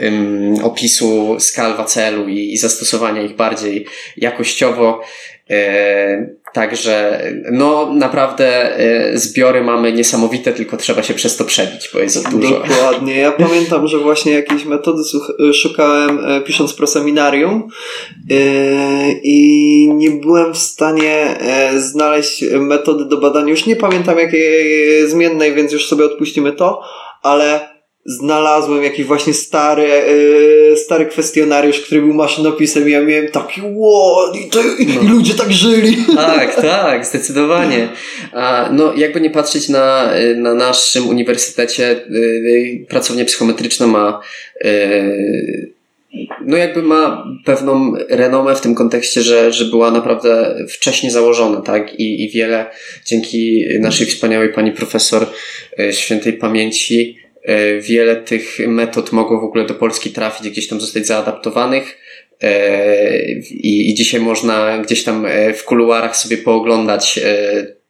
opisu skal wacelu i, i zastosowania ich bardziej jakościowo. Także no naprawdę e, zbiory mamy niesamowite, tylko trzeba się przez to przebić, bo jest dużo. Dokładnie. Ja pamiętam, że właśnie jakieś metody szukałem e, pisząc proseminarium i nie byłem w stanie znaleźć metody do badania. Już nie pamiętam jakiej zmiennej, więc już sobie odpuścimy to, ale znalazłem jakiś właśnie stary, yy, stary kwestionariusz, który był maszynopisem i ja miałem taki wow, i, to, no. i ludzie tak żyli. Tak, tak, zdecydowanie. A, no, jakby nie patrzeć na, na naszym uniwersytecie, yy, pracownia psychometryczna ma yy, no jakby ma pewną renomę w tym kontekście, że, że była naprawdę wcześnie założona, tak? I, I wiele dzięki naszej wspaniałej pani profesor świętej pamięci E, wiele tych metod mogło w ogóle do Polski trafić, gdzieś tam zostać zaadaptowanych. E, I, I dzisiaj można gdzieś tam e, w kuluarach sobie pooglądać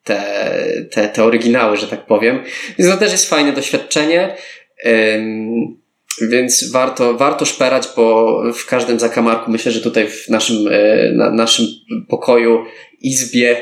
te, te, te oryginały, że tak powiem. Więc to też jest fajne doświadczenie. Więc warto, warto szperać, bo w każdym zakamarku myślę, że tutaj w naszym, na naszym pokoju izbie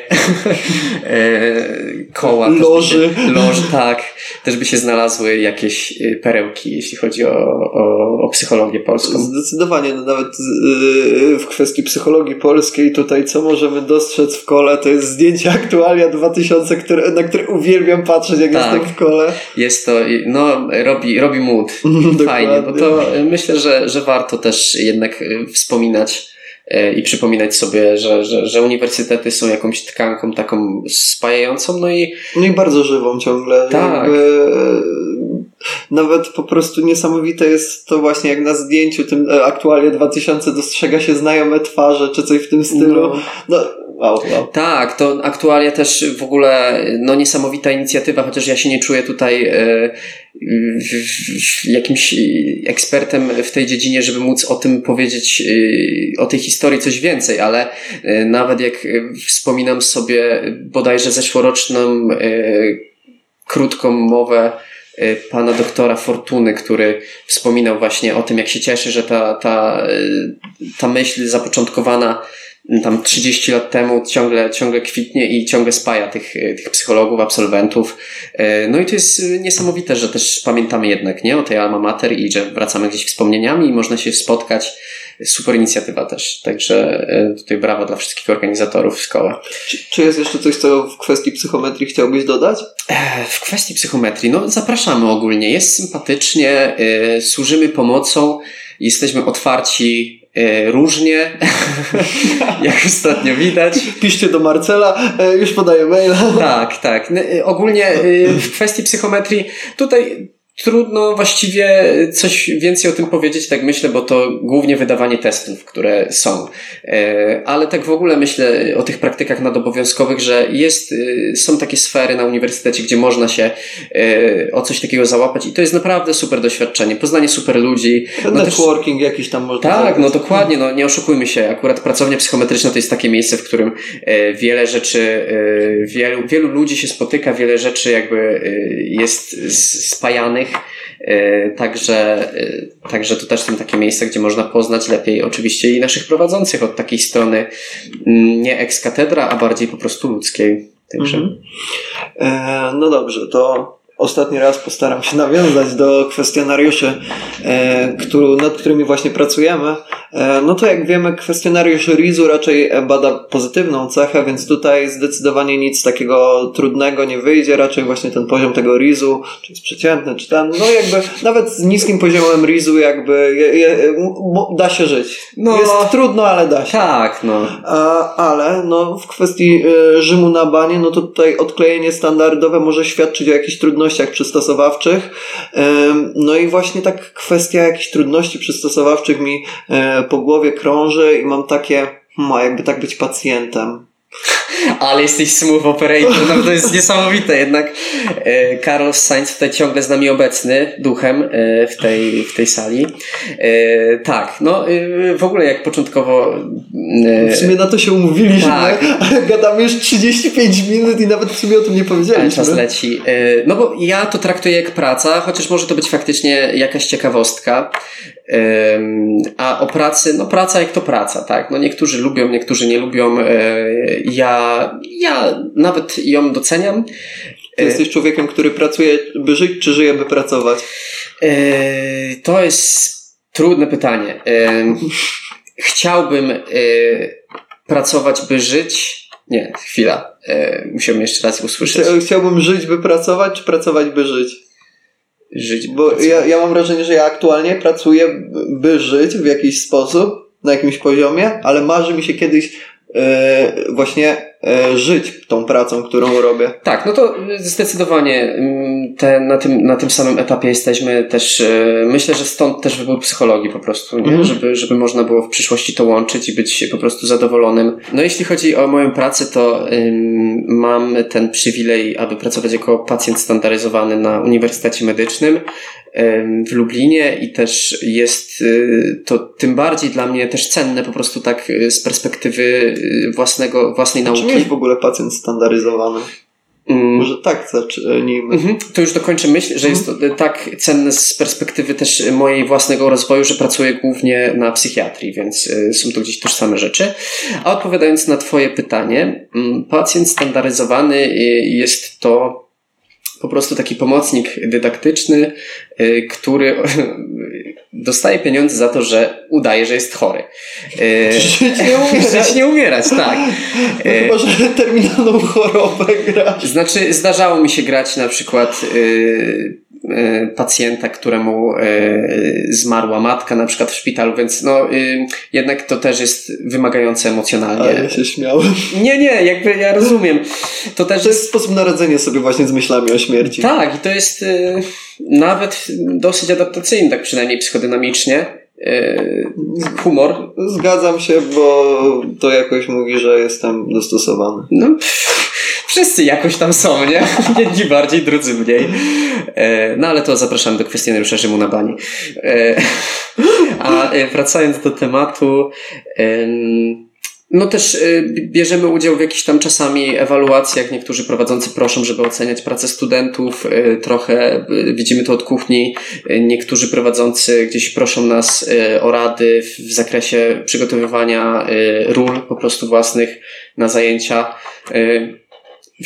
e, koła. Loży. Loży, tak. Też by się znalazły jakieś e, perełki, jeśli chodzi o, o, o psychologię polską. Zdecydowanie, no nawet e, w kwestii psychologii polskiej tutaj co możemy dostrzec w kole, to jest zdjęcie aktualia 2000, które, na które uwielbiam patrzeć, jak tak. jestem w kole. Jest to, no, robi, robi mood. Fajnie, bo to myślę, że, że warto też jednak wspominać E, i przypominać sobie, że, że, że uniwersytety są jakąś tkanką taką spajającą, no i... No i bardzo żywą ciągle. Tak. Jakby, e, nawet po prostu niesamowite jest to właśnie jak na zdjęciu tym e, aktualnie 2000 dostrzega się znajome twarze, czy coś w tym stylu. No, no wow, wow. Tak, to aktualnie też w ogóle no niesamowita inicjatywa, chociaż ja się nie czuję tutaj e, jakimś ekspertem w tej dziedzinie, żeby móc o tym powiedzieć, e, o tej historii coś więcej, ale e, nawet jak wspominam sobie bodajże zeszłoroczną krótką mowę pana doktora Fortuny, który wspominał właśnie o tym, jak się cieszy, że ta, ta, ta myśl zapoczątkowana tam 30 lat temu ciągle, ciągle kwitnie i ciągle spaja tych, tych psychologów, absolwentów. No i to jest niesamowite, że też pamiętamy jednak, nie, o tej alma mater i że wracamy gdzieś wspomnieniami i można się spotkać super inicjatywa też. Także tutaj brawo dla wszystkich organizatorów szkoły. Czy, czy jest jeszcze coś, co w kwestii psychometrii chciałbyś dodać? W kwestii psychometrii, no zapraszamy ogólnie. Jest sympatycznie, służymy pomocą, jesteśmy otwarci różnie, jak ostatnio widać. Piszcie do Marcela, już podaję maila. Tak, tak. Ogólnie w kwestii psychometrii tutaj Trudno właściwie coś więcej o tym powiedzieć, tak myślę, bo to głównie wydawanie testów, które są. E, ale tak w ogóle myślę o tych praktykach nadobowiązkowych, że jest, e, są takie sfery na uniwersytecie, gdzie można się e, o coś takiego załapać i to jest naprawdę super doświadczenie. Poznanie super ludzi. No Networking też, jakiś tam można Tak, no dokładnie, no nie oszukujmy się. Akurat pracownia psychometryczna to jest takie miejsce, w którym wiele rzeczy, wielu, wielu ludzi się spotyka, wiele rzeczy jakby jest spajanych E, także, e, także to też są takie miejsca, gdzie można poznać lepiej oczywiście i naszych prowadzących od takiej strony mm, nie ex katedra, a bardziej po prostu ludzkiej. Także. Mhm. E, no dobrze, to ostatni raz postaram się nawiązać do kwestionariuszy, e, który, nad którymi właśnie pracujemy. E, no to jak wiemy, kwestionariusz RIZU raczej bada pozytywną cechę, więc tutaj zdecydowanie nic takiego trudnego nie wyjdzie, raczej właśnie ten poziom tego RIZU, czy jest przeciętny, czy ten, no jakby nawet z niskim poziomem RIZU jakby je, je, da się żyć. No, jest trudno, ale da się. Tak, no. A, ale no w kwestii y, Rzymu na banie, no to tutaj odklejenie standardowe może świadczyć o jakichś trudnościach przystosowawczych. No i właśnie tak kwestia jakichś trudności przystosowawczych mi e, po głowie krąży i mam takie, hmm, jakby tak być pacjentem. Ale jesteś smooth operator, no to jest niesamowite. Jednak e, Carlos Sainz tutaj ciągle z nami obecny, duchem e, w, tej, w tej sali. E, tak, no e, w ogóle jak początkowo... E, w sumie na to się umówiliśmy, tak. ale gadamy już 35 minut i nawet w sumie o tym nie powiedzieliśmy. Czas leci. E, no bo ja to traktuję jak praca, chociaż może to być faktycznie jakaś ciekawostka. A o pracy, no praca jak to praca, tak? No niektórzy lubią, niektórzy nie lubią. Ja, ja nawet ją doceniam. Ty jesteś człowiekiem, który pracuje, by żyć, czy żyje, by pracować? To jest trudne pytanie. Chciałbym pracować, by żyć. Nie, chwila. Musiałbym jeszcze raz usłyszeć. Chciałbym żyć, by pracować, czy pracować, by żyć? żyć. Bo ja, ja mam wrażenie, że ja aktualnie pracuję, by żyć w jakiś sposób, na jakimś poziomie, ale marzy mi się kiedyś e, właśnie e, żyć tą pracą, którą robię. Tak, no to zdecydowanie mm, te, na, tym, na tym samym etapie jesteśmy też, e, myślę, że stąd też wybór psychologii po prostu, nie? Mhm. Żeby, żeby można było w przyszłości to łączyć i być po prostu zadowolonym. No jeśli chodzi o moją pracę, to ym, mam ten przywilej, aby pracować jako pacjent standaryzowany na Uniwersytecie Medycznym w Lublinie i też jest y, to tym bardziej dla mnie też cenne po prostu tak y, z perspektywy y, własnego, własnej nauki. Czy nie jest w ogóle pacjent standaryzowany? Mm. Może tak zacznijmy. Mhm. To już dokończę myśl, że jest to tak cenne z perspektywy też mojej własnego rozwoju, że pracuję głównie na psychiatrii, więc są to gdzieś tożsame rzeczy. A odpowiadając na Twoje pytanie, mm, pacjent standaryzowany jest to po prostu taki pomocnik dydaktyczny, y, który dostaje pieniądze za to, że udaje, że jest chory. Y, żyć nie umierać. Żyć nie umierać, tak. No chyba, że terminalną chorobę grasz. Znaczy, zdarzało mi się grać na przykład y, pacjenta, któremu e, zmarła matka na przykład w szpitalu, więc no y, jednak to też jest wymagające emocjonalnie. Ale ja się śmiałem. Nie, nie, jakby ja rozumiem. To też to jest sposób na radzenie sobie właśnie z myślami o śmierci. Tak, i to jest y, nawet dosyć adaptacyjny, tak przynajmniej psychodynamicznie. Y, humor. Zgadzam się, bo to jakoś mówi, że jestem dostosowany. No, pff wszyscy jakoś tam są, nie? Jedni bardziej, drudzy mniej. E, no ale to zapraszamy do kwestionariusza Rzymu na bani. E, a e, wracając do tematu, no też bierzemy udział w jakichś tam czasami ewaluacjach. Niektórzy prowadzący proszą, żeby oceniać pracę studentów. Trochę widzimy to od kuchni. Niektórzy prowadzący gdzieś proszą nas o rady w zakresie przygotowywania ról po prostu własnych na zajęcia.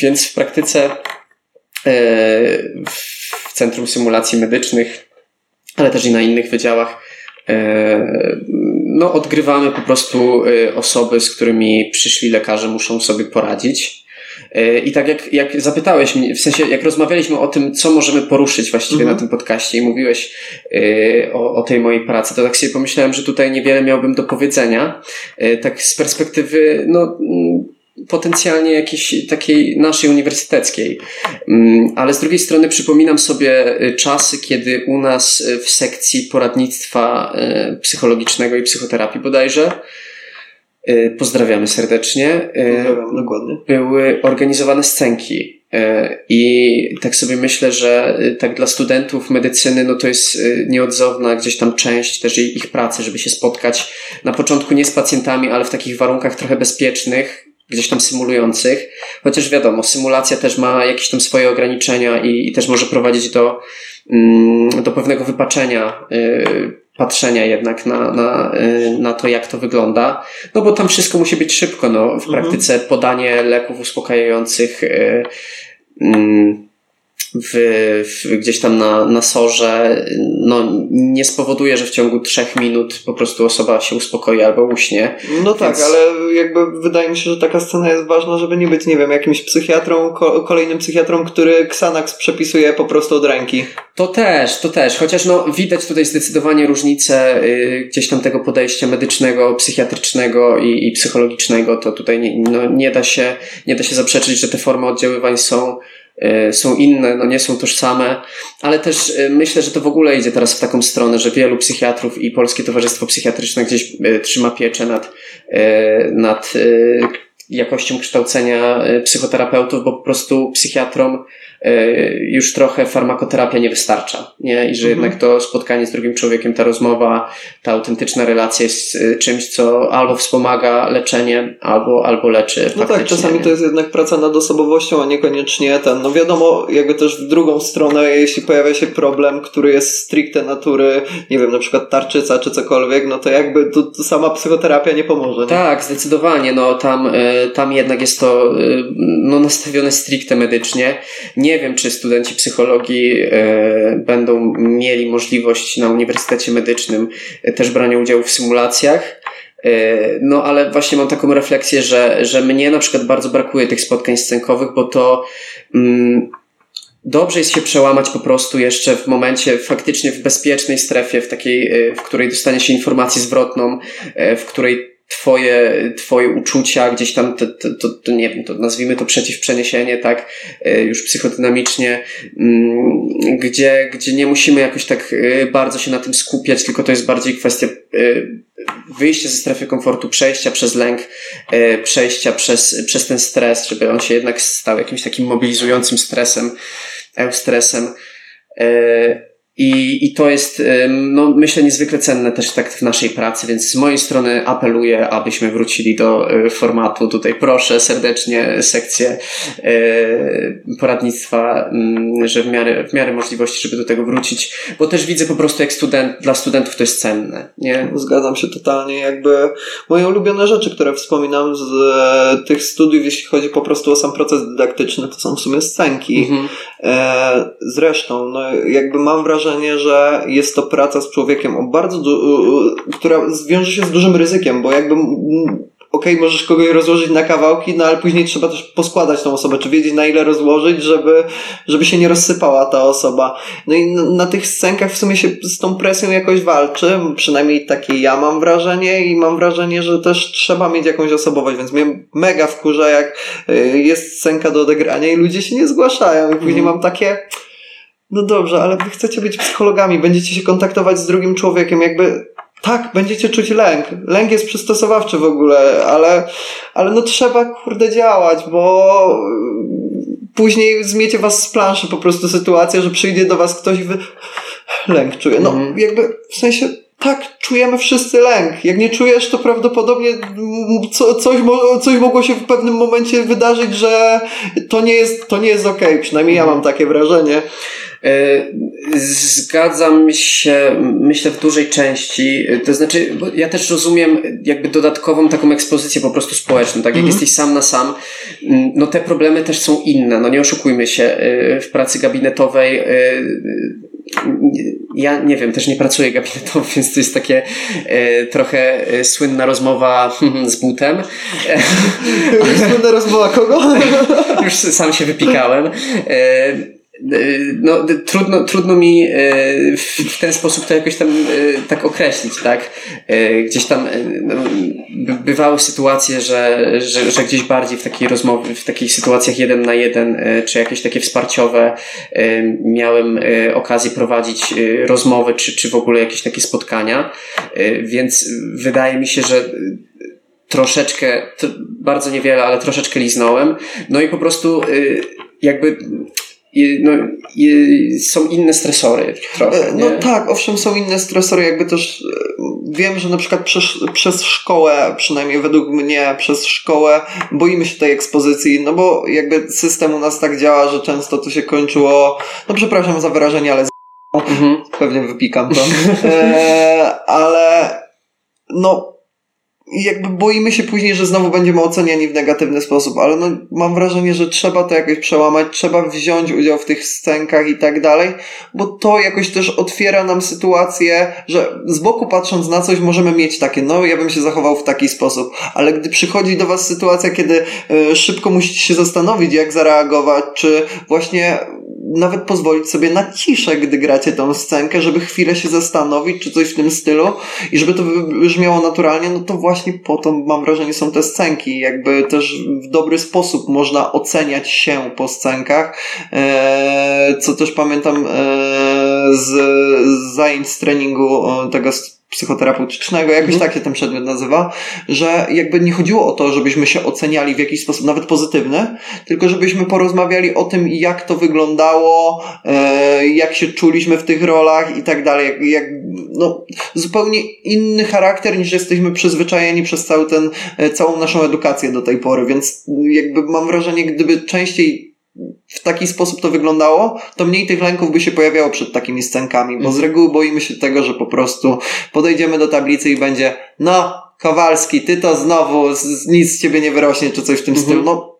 Więc w praktyce w Centrum Symulacji Medycznych, ale też i na innych wydziałach no, odgrywamy po prostu y, osoby, z którymi przyszli lekarze muszą sobie poradzić. I tak jak, jak zapytałeś mnie, w sensie jak rozmawialiśmy o tym, co możemy poruszyć właściwie mhm. na tym podcaście i mówiłeś y, o, o tej mojej pracy, to tak sobie pomyślałem, że tutaj niewiele miałbym do powiedzenia. tak z perspektywy, no, potencjalnie jakiejś takiej naszej uniwersyteckiej. Mm, ale z drugiej strony przypominam sobie y, czasy, kiedy u nas y, w sekcji poradnictwa y, psychologicznego i psychoterapii bodajże Pozdrawiamy serdecznie. Pozdrawiam, dokładnie. Były organizowane scenki. I tak sobie myślę, że tak dla studentów medycyny, no to jest nieodzowna gdzieś tam część też ich pracy, żeby się spotkać na początku nie z pacjentami, ale w takich warunkach trochę bezpiecznych, gdzieś tam symulujących, chociaż wiadomo, symulacja też ma jakieś tam swoje ograniczenia i, i też może prowadzić do, mm, do pewnego wypaczenia y, patrzenia jednak na, na, y, na to, jak to wygląda. No bo tam wszystko musi być szybko. No, w mhm. praktyce podanie leków uspokajających y, mm, w, w, gdzieś tam na, na sorze, no, nie spowoduje, że w ciągu trzech minut po prostu osoba się uspokoi albo uśnie. No tak, ale jakby wydaje mi się, że taka scena jest ważna, żeby nie być, nie wiem, jakimś psychiatrą, ko- kolejnym psychiatrą, który Xanax przepisuje po prostu od ręki. To też, to też, chociaż no, widać tutaj zdecydowanie różnicę y, gdzieś tam tego podejścia medycznego, psychiatrycznego i, i psychologicznego, to tutaj nie, no, nie, da się, nie da się zaprzeczyć, że te formy oddziaływań są są inne, no nie są tożsame, ale też e, myślę, że to w ogóle idzie teraz w taką stronę, że wielu psychiatrów i Polskie Towarzystwo Psychiatryczne gdzieś e, trzyma pieczę nad, nad jakością kształcenia psychoterapeutów, bo po prostu psychiatrom E, już trochę farmakoterapia nie wystarcza, nie? I że mhm. jednak to spotkanie z drugim człowiekiem, ta rozmowa, ta autentyczna relacja jest e, czymś, co albo wspomaga leczenie, albo, albo leczy No tak, czasami nie? to jest jednak praca nad osobowością, a niekoniecznie ten, no wiadomo, jakby też w drugą stronę, jeśli pojawia się problem, który jest stricte natury, nie wiem, na przykład tarczyca czy cokolwiek, no to jakby to, to sama psychoterapia nie pomoże. Nie? Tak, zdecydowanie, no tam, e, tam jednak jest to no, nastawione stricte medycznie. Nie nie wiem, czy studenci psychologii e, będą mieli możliwość na Uniwersytecie Medycznym e, też brania udziału w symulacjach. E, no, ale właśnie mam taką refleksję, że, że mnie na przykład bardzo brakuje tych spotkań scenkowych, bo to mm, dobrze jest się przełamać po prostu jeszcze w momencie faktycznie w bezpiecznej strefie, w takiej, w której dostanie się informację zwrotną, w której twoje, twoje uczucia, gdzieś tam to, to, to, to, nie wiem, to nazwijmy to przeciwprzeniesienie, tak, e, już psychodynamicznie, mm, gdzie, gdzie nie musimy jakoś tak e, bardzo się na tym skupiać, tylko to jest bardziej kwestia e, wyjścia ze strefy komfortu, przejścia przez lęk, przejścia przez, przez ten stres, żeby on się jednak stał jakimś takim mobilizującym stresem, eustresem. I, I to jest, no, myślę, niezwykle cenne też tak w naszej pracy, więc z mojej strony apeluję, abyśmy wrócili do e, formatu. Tutaj proszę serdecznie sekcję e, poradnictwa, mm, że w miarę, w miarę możliwości, żeby do tego wrócić, bo też widzę po prostu, jak student, dla studentów to jest cenne. Nie? Zgadzam się totalnie. Jakby moje ulubione rzeczy, które wspominam z e, tych studiów, jeśli chodzi po prostu o sam proces dydaktyczny, to są w sumie scenki. Mhm. Zresztą, no, jakby mam wrażenie, wrażenie, że jest to praca z człowiekiem o bardzo, która wiąże się z dużym ryzykiem, bo jakby okej, okay, możesz kogoś rozłożyć na kawałki, no ale później trzeba też poskładać tą osobę, czy wiedzieć na ile rozłożyć, żeby, żeby się nie rozsypała ta osoba. No i na, na tych scenkach w sumie się z tą presją jakoś walczy, przynajmniej takie ja mam wrażenie i mam wrażenie, że też trzeba mieć jakąś osobowość, więc mnie mega wkurza, jak y, jest scenka do odegrania i ludzie się nie zgłaszają i później mm. mam takie no dobrze, ale wy chcecie być psychologami, będziecie się kontaktować z drugim człowiekiem, jakby tak, będziecie czuć lęk. Lęk jest przystosowawczy w ogóle, ale, ale no trzeba kurde działać, bo później zmiecie was z planszy po prostu sytuacja, że przyjdzie do was ktoś i wy lęk czuje. No mm. jakby w sensie tak, czujemy wszyscy lęk. Jak nie czujesz, to prawdopodobnie co, coś, coś mogło się w pewnym momencie wydarzyć, że to nie jest, to nie jest okej. Okay. Przynajmniej ja mam takie wrażenie. E, zgadzam się, myślę, w dużej części. To znaczy, ja też rozumiem jakby dodatkową taką ekspozycję po prostu społeczną. Tak, jak mm -hmm. jesteś sam na sam, no te problemy też są inne. No nie oszukujmy się. E, w pracy gabinetowej e, ja nie wiem, też nie pracuję gabinetowo, więc to jest takie e, trochę e, słynna rozmowa z butem. słynna rozmowa kogo? Już sam się wypikałem. E, no, trudno, trudno mi e, w ten sposób to jakoś tam e, tak określić, tak? E, gdzieś tam no, bywały sytuacje, że, że, że gdzieś bardziej w takiej rozmowie, w takich sytuacjach jeden na jeden, czy jakieś takie wsparciowe miałem okazję prowadzić rozmowy, czy, czy w ogóle jakieś takie spotkania, więc wydaje mi się, że troszeczkę, bardzo niewiele, ale troszeczkę liznąłem. No i po prostu jakby no, są inne stresory trochę. E, no tak, owszem, są inne stresory, jakby też e, wiem, że na przykład przez, przez szkołę, przynajmniej według mnie, przez szkołę boimy się tej ekspozycji, no bo jakby system u nas tak działa, że często to się kończyło, no przepraszam za wyrażenie, ale z... Mhm. pewnie wypikam to, e, ale no i jakby boimy się później, że znowu będziemy oceniani w negatywny sposób, ale no, mam wrażenie, że trzeba to jakoś przełamać, trzeba wziąć udział w tych scenkach i tak dalej, bo to jakoś też otwiera nam sytuację, że z boku patrząc na coś możemy mieć takie, no ja bym się zachował w taki sposób, ale gdy przychodzi do Was sytuacja, kiedy y, szybko musicie się zastanowić, jak zareagować, czy właśnie nawet pozwolić sobie na ciszę, gdy gracie tą scenkę, żeby chwilę się zastanowić, czy coś w tym stylu i żeby to brzmiało naturalnie, no to właśnie po to mam wrażenie są te scenki. Jakby też w dobry sposób można oceniać się po scenkach, eee, co też pamiętam eee, z, zajęć z treningu tego psychoterapeutycznego, jakoś mhm. tak się ten przedmiot nazywa, że jakby nie chodziło o to, żebyśmy się oceniali w jakiś sposób, nawet pozytywny, tylko żebyśmy porozmawiali o tym, jak to wyglądało, e, jak się czuliśmy w tych rolach i tak dalej, jak, jak no, zupełnie inny charakter niż jesteśmy przyzwyczajeni przez cały ten, e, całą naszą edukację do tej pory, więc jakby mam wrażenie, gdyby częściej w taki sposób to wyglądało, to mniej tych lęków by się pojawiało przed takimi scenkami, bo z mhm. reguły boimy się tego, że po prostu podejdziemy do tablicy i będzie, no, Kowalski, ty to znowu, nic z ciebie nie wyrośnie, czy coś w tym mhm. stylu. No,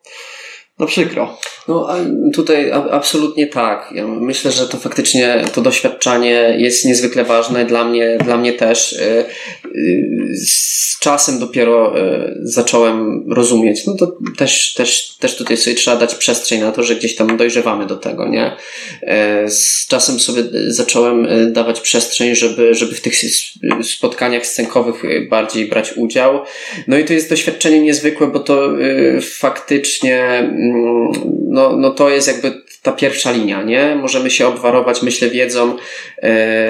no przykro. No tutaj absolutnie tak. Ja myślę, że to faktycznie to doświadczanie jest niezwykle ważne dla mnie, dla mnie też. Y, y, z czasem dopiero y, zacząłem rozumieć. No to też, też, też tutaj sobie trzeba dać przestrzeń na to, że gdzieś tam dojrzewamy do tego, nie? Z czasem sobie zacząłem dawać przestrzeń, żeby, żeby w tych spotkaniach scenkowych bardziej brać udział. No i to jest doświadczenie niezwykłe, bo to faktycznie mm, no, no to jest jakby ta pierwsza linia, nie? Możemy się obwarować, myślę, wiedzą, e,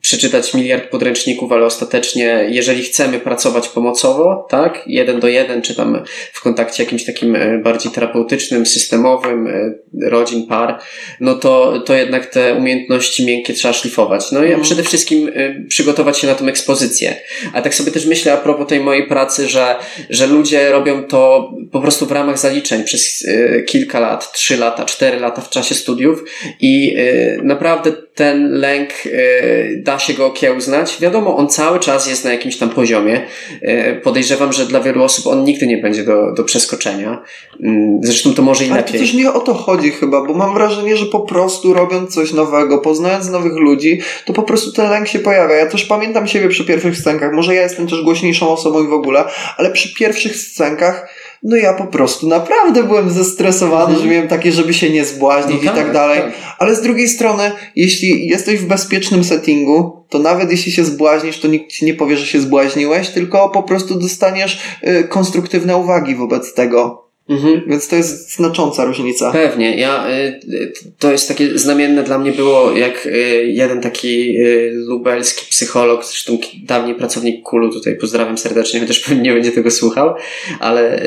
przeczytać miliard podręczników, ale ostatecznie, jeżeli chcemy pracować pomocowo, tak, jeden do jeden, czy tam w kontakcie jakimś takim e, bardziej terapeutycznym, systemowym, e, rodzin, par, no to, to jednak te umiejętności miękkie trzeba szlifować. No i mhm. przede wszystkim przygotować się na tą ekspozycję. A tak sobie też myślę a propos tej mojej pracy, że, że ludzie robią to po prostu w ramach zaliczeń przez kilka lat, trzy lata, cztery lata w czasie studiów i y, naprawdę ten lęk y, da się go okiełznać. Wiadomo, on cały czas jest na jakimś tam poziomie. Y, podejrzewam, że dla wielu osób on nigdy nie będzie do, do przeskoczenia. Mm, zresztą to może i Ale lepiej. Ale też nie o to chodzi chyba, bo mam wrażenie, że po prostu robiąc coś nowego, poznając nowych ludzi, to po prostu ten lęk się pojawia. Ja też pamiętam siebie przy pierwszych scenkach. Może ja jestem też głośniejszą osobą i w ogóle, ale przy pierwszych scenkach no ja po prostu naprawdę byłem zestresowany, mhm. że miałem takie, żeby się nie zbłaźnić no tak, i tak dalej. Tak. Ale z drugiej strony, jeśli jesteś w bezpiecznym settingu, to nawet jeśli się zbłaźnisz, to nikt ci nie powie, że się zbłaźniłeś, tylko po prostu dostaniesz y, konstruktywne uwagi wobec tego. Mhm. Więc to jest znacząca różnica. Pewnie. Ja, y, to jest takie znamienne dla mnie było, jak y, jeden taki y, lubelski psycholog, zresztą dawniej pracownik Kulu, tutaj pozdrawiam serdecznie, chociaż pewnie nie będzie tego słuchał, ale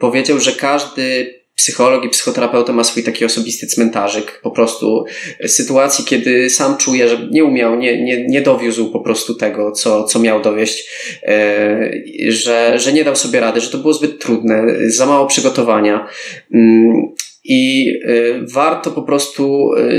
powiedział, że każdy psycholog i psychoterapeuta ma swój taki osobisty cmentarzyk, po prostu sytuacji, kiedy sam czuje, że nie umiał, nie, nie, nie dowiózł po prostu tego, co, co miał dowieść, e, że, że nie dał sobie rady, że to było zbyt trudne, za mało przygotowania. Mm, I e, warto po prostu e,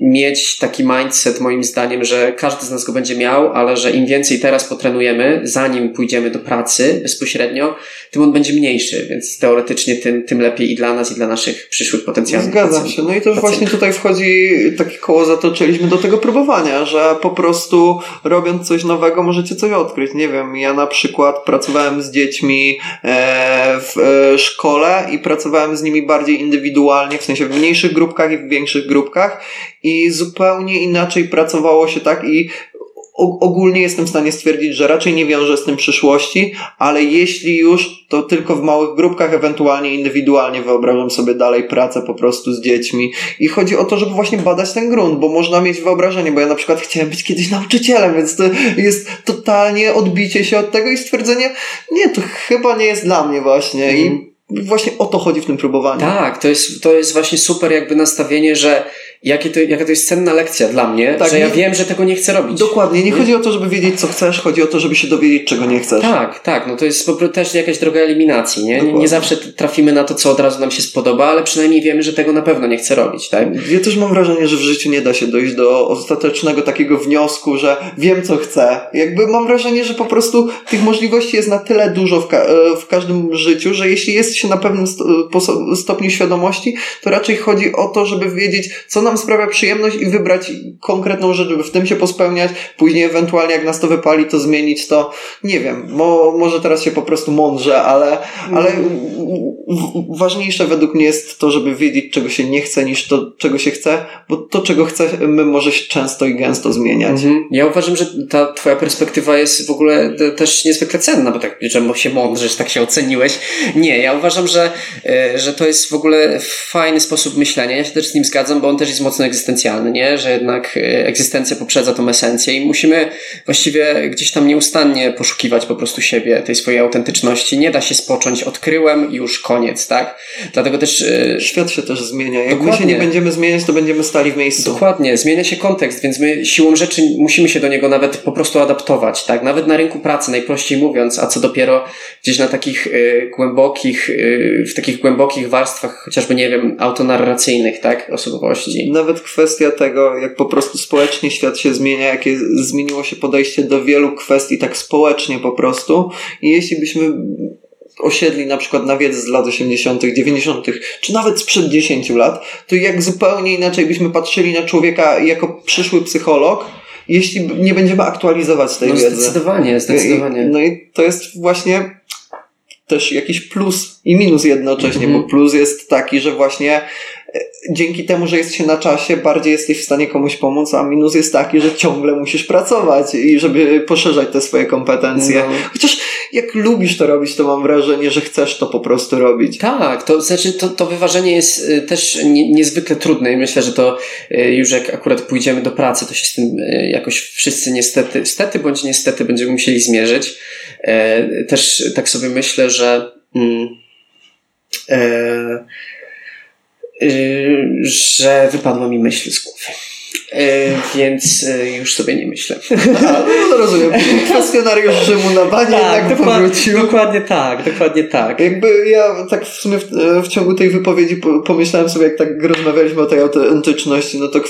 mieć taki mindset, moim zdaniem, że każdy z nas go będzie miał, ale że im więcej teraz potrenujemy, zanim pójdziemy do pracy bezpośrednio, tym on będzie mniejszy, więc teoretycznie tym, tym lepiej i dla nas, i dla naszych przyszłych potencjalnych Zgadzam pacjentów. się. No i też właśnie tutaj wchodzi takie koło zatoczyliśmy do tego próbowania, że po prostu robiąc coś nowego możecie coś odkryć. Nie wiem, ja na przykład pracowałem z dziećmi e, w e, szkole i pracowałem z nimi bardziej indywidualnie, w sensie w mniejszych grupkach i w większych grupkach i zupełnie inaczej pracowało się tak i ogólnie jestem w stanie stwierdzić, że raczej nie wiąże z tym przyszłości, ale jeśli już, to tylko w małych grupkach, ewentualnie indywidualnie wyobrażam sobie dalej pracę po prostu z dziećmi. I chodzi o to, żeby właśnie badać ten grunt, bo można mieć wyobrażenie, bo ja na przykład chciałem być kiedyś nauczycielem, więc to jest totalnie odbicie się od tego i stwierdzenie, nie, to chyba nie jest dla mnie właśnie. I mhm. właśnie o to chodzi w tym próbowaniu. Tak, to jest, to jest właśnie super jakby nastawienie, że jakie to, jaka to jest cenna lekcja dla mnie, tak, że ja wiem, że tego nie chcę robić. Dokładnie. Nie, nie, chodzi o to, żeby wiedzieć, co chcesz, chodzi o to, żeby się dowiedzieć, czego nie chcesz. Tak, tak. No to jest po prostu też jakaś droga eliminacji, nie? Nie, nie zawsze trafimy na to, co od razu nam się spodoba, ale przynajmniej wiemy, że tego na pewno nie chcę robić, tak? Ja też mam wrażenie, że w życiu nie da się dojść do ostatecznego takiego wniosku, że wiem, co chcę. Jakby mam wrażenie, że po prostu tych możliwości jest na tyle dużo w, ka e, w każdym życiu, że jeśli jest się na pewnym st stopniu świadomości, to raczej chodzi o to, żeby wiedzieć, co nam nam sprawia przyjemność i wybrać konkretną rzecz, żeby w tym się pospełniać, później ewentualnie jak nas to wypali, to zmienić to, nie wiem, mo, może teraz się po prostu mądrze, ale, ale ważniejsze według mnie jest to, żeby wiedzieć, czego się nie chce, niż to, czego się chce, bo to, czego chcemy, może się często i gęsto zmieniać. Mhm. Ja uważam, że ta twoja perspektywa jest w ogóle też niezwykle cenna, bo tak, że się mądrzesz, tak się oceniłeś. Nie, ja uważam, że, e, że to jest w ogóle fajny sposób myślenia. Ja się też z nim zgadzam, bo on też jest mocno egzystencjalny, nie? Że jednak e, egzystencja poprzedza tą esencję i musimy właściwie gdzieś tam nieustannie poszukiwać po prostu siebie, tej swojej autentyczności. Nie da się spocząć, odkryłem już koniec, tak? Dlatego też... E, Świat się też zmienia. Jak Dokładnie. my się nie będziemy zmieniać, to będziemy stali w miejscu. Dokładnie. Zmienia się kontekst, więc my siłą rzeczy musimy się do niego nawet po prostu adaptować, tak? Nawet na rynku pracy, najprościej mówiąc, a co dopiero gdzieś na takich y, głębokich, y, w takich głębokich warstwach, chociażby, nie wiem, autonarracyjnych, tak? Osobowości nawet kwestia tego, jak po prostu społecznie świat się zmienia, jakie zmieniło się podejście do wielu kwestii tak społecznie po prostu. I jeśli byśmy osiedli na przykład na wiedzę z lat 80., 90., czy nawet sprzed 10 lat, to jak zupełnie inaczej byśmy patrzyli na człowieka jako przyszły psycholog, jeśli nie będziemy aktualizować tej no, wiedzy. Zdecydowanie, zdecydowanie. no i to jest właśnie też jakiś plus i minus jednocześnie, mm -hmm. bo plus jest taki, że właśnie dzięki temu, że jest się na czasie, bardziej jesteś w stanie komuś pomóc, a minus jest taki, że ciągle musisz pracować i żeby poszerzać te swoje kompetencje. No. Chociaż jak lubisz to robić, to mam wrażenie, że chcesz to po prostu robić. Tak, to znaczy to, to wyważenie jest y, też nie, niezwykle trudne i myślę, że to y, już jak akurat pójdziemy do pracy, to się z tym y, jakoś wszyscy niestety, stety bądź niestety będziemy musieli zmierzyć. E, też tak sobie myślę, że mm, e, że wypadła mi myśl z głowy. E, więc e, już sobie nie myślę. A, no rozumiem. Kwestionariusz Rzymu na banie tak, jednak dokładnie, powrócił. Dokładnie tak, dokładnie tak. Jakby ja tak w sumie w, w ciągu tej wypowiedzi pomyślałem sobie, jak tak rozmawialiśmy o tej autentyczności, no to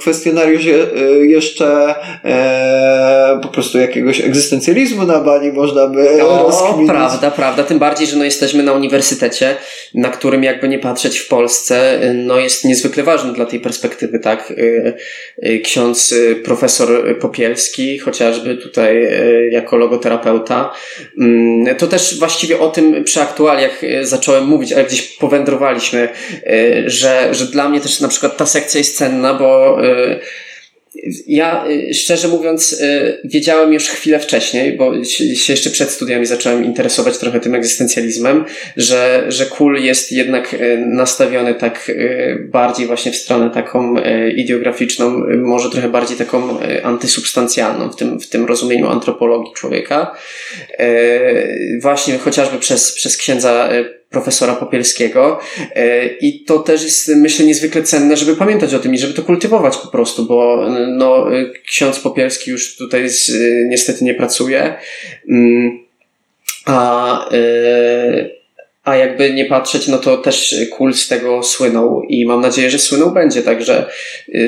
kwestionariusz je, e, jeszcze e, po prostu jakiegoś egzystencjalizmu na bani można by o, rozkminić. prawda, prawda. Tym bardziej, że no jesteśmy na uniwersytecie, na którym jakby nie patrzeć w Polsce, no jest niezwykle ważny dla tej perspektywy, tak? Y, ksiądz y, profesor Popielski, chociażby tutaj y, jako logoterapeuta. Mm, to też właściwie o tym przy aktualiach zacząłem mówić, ale gdzieś powędrowaliśmy, że, że dla mnie też na przykład ta sekcja jest cenna, bo ja y, szczerze mówiąc y, wiedziałem już chwilę wcześniej, bo się jeszcze przed studiami zacząłem interesować trochę tym egzystencjalizmem, że, że Kul jest jednak y, nastawiony tak bardziej właśnie w stronę taką ideograficzną, może trochę bardziej taką antysubstancjalną w tym, w tym rozumieniu antropologii człowieka. Właśnie chociażby przez, przez księdza profesora Popielskiego i to też jest myślę niezwykle cenne, żeby pamiętać o tym i żeby to kultywować po prostu, bo no, ksiądz Popielski już tutaj z, niestety nie pracuje, mm, a a jakby nie patrzeć, no to też Kul z tego słynął i mam nadzieję, że słynął będzie, także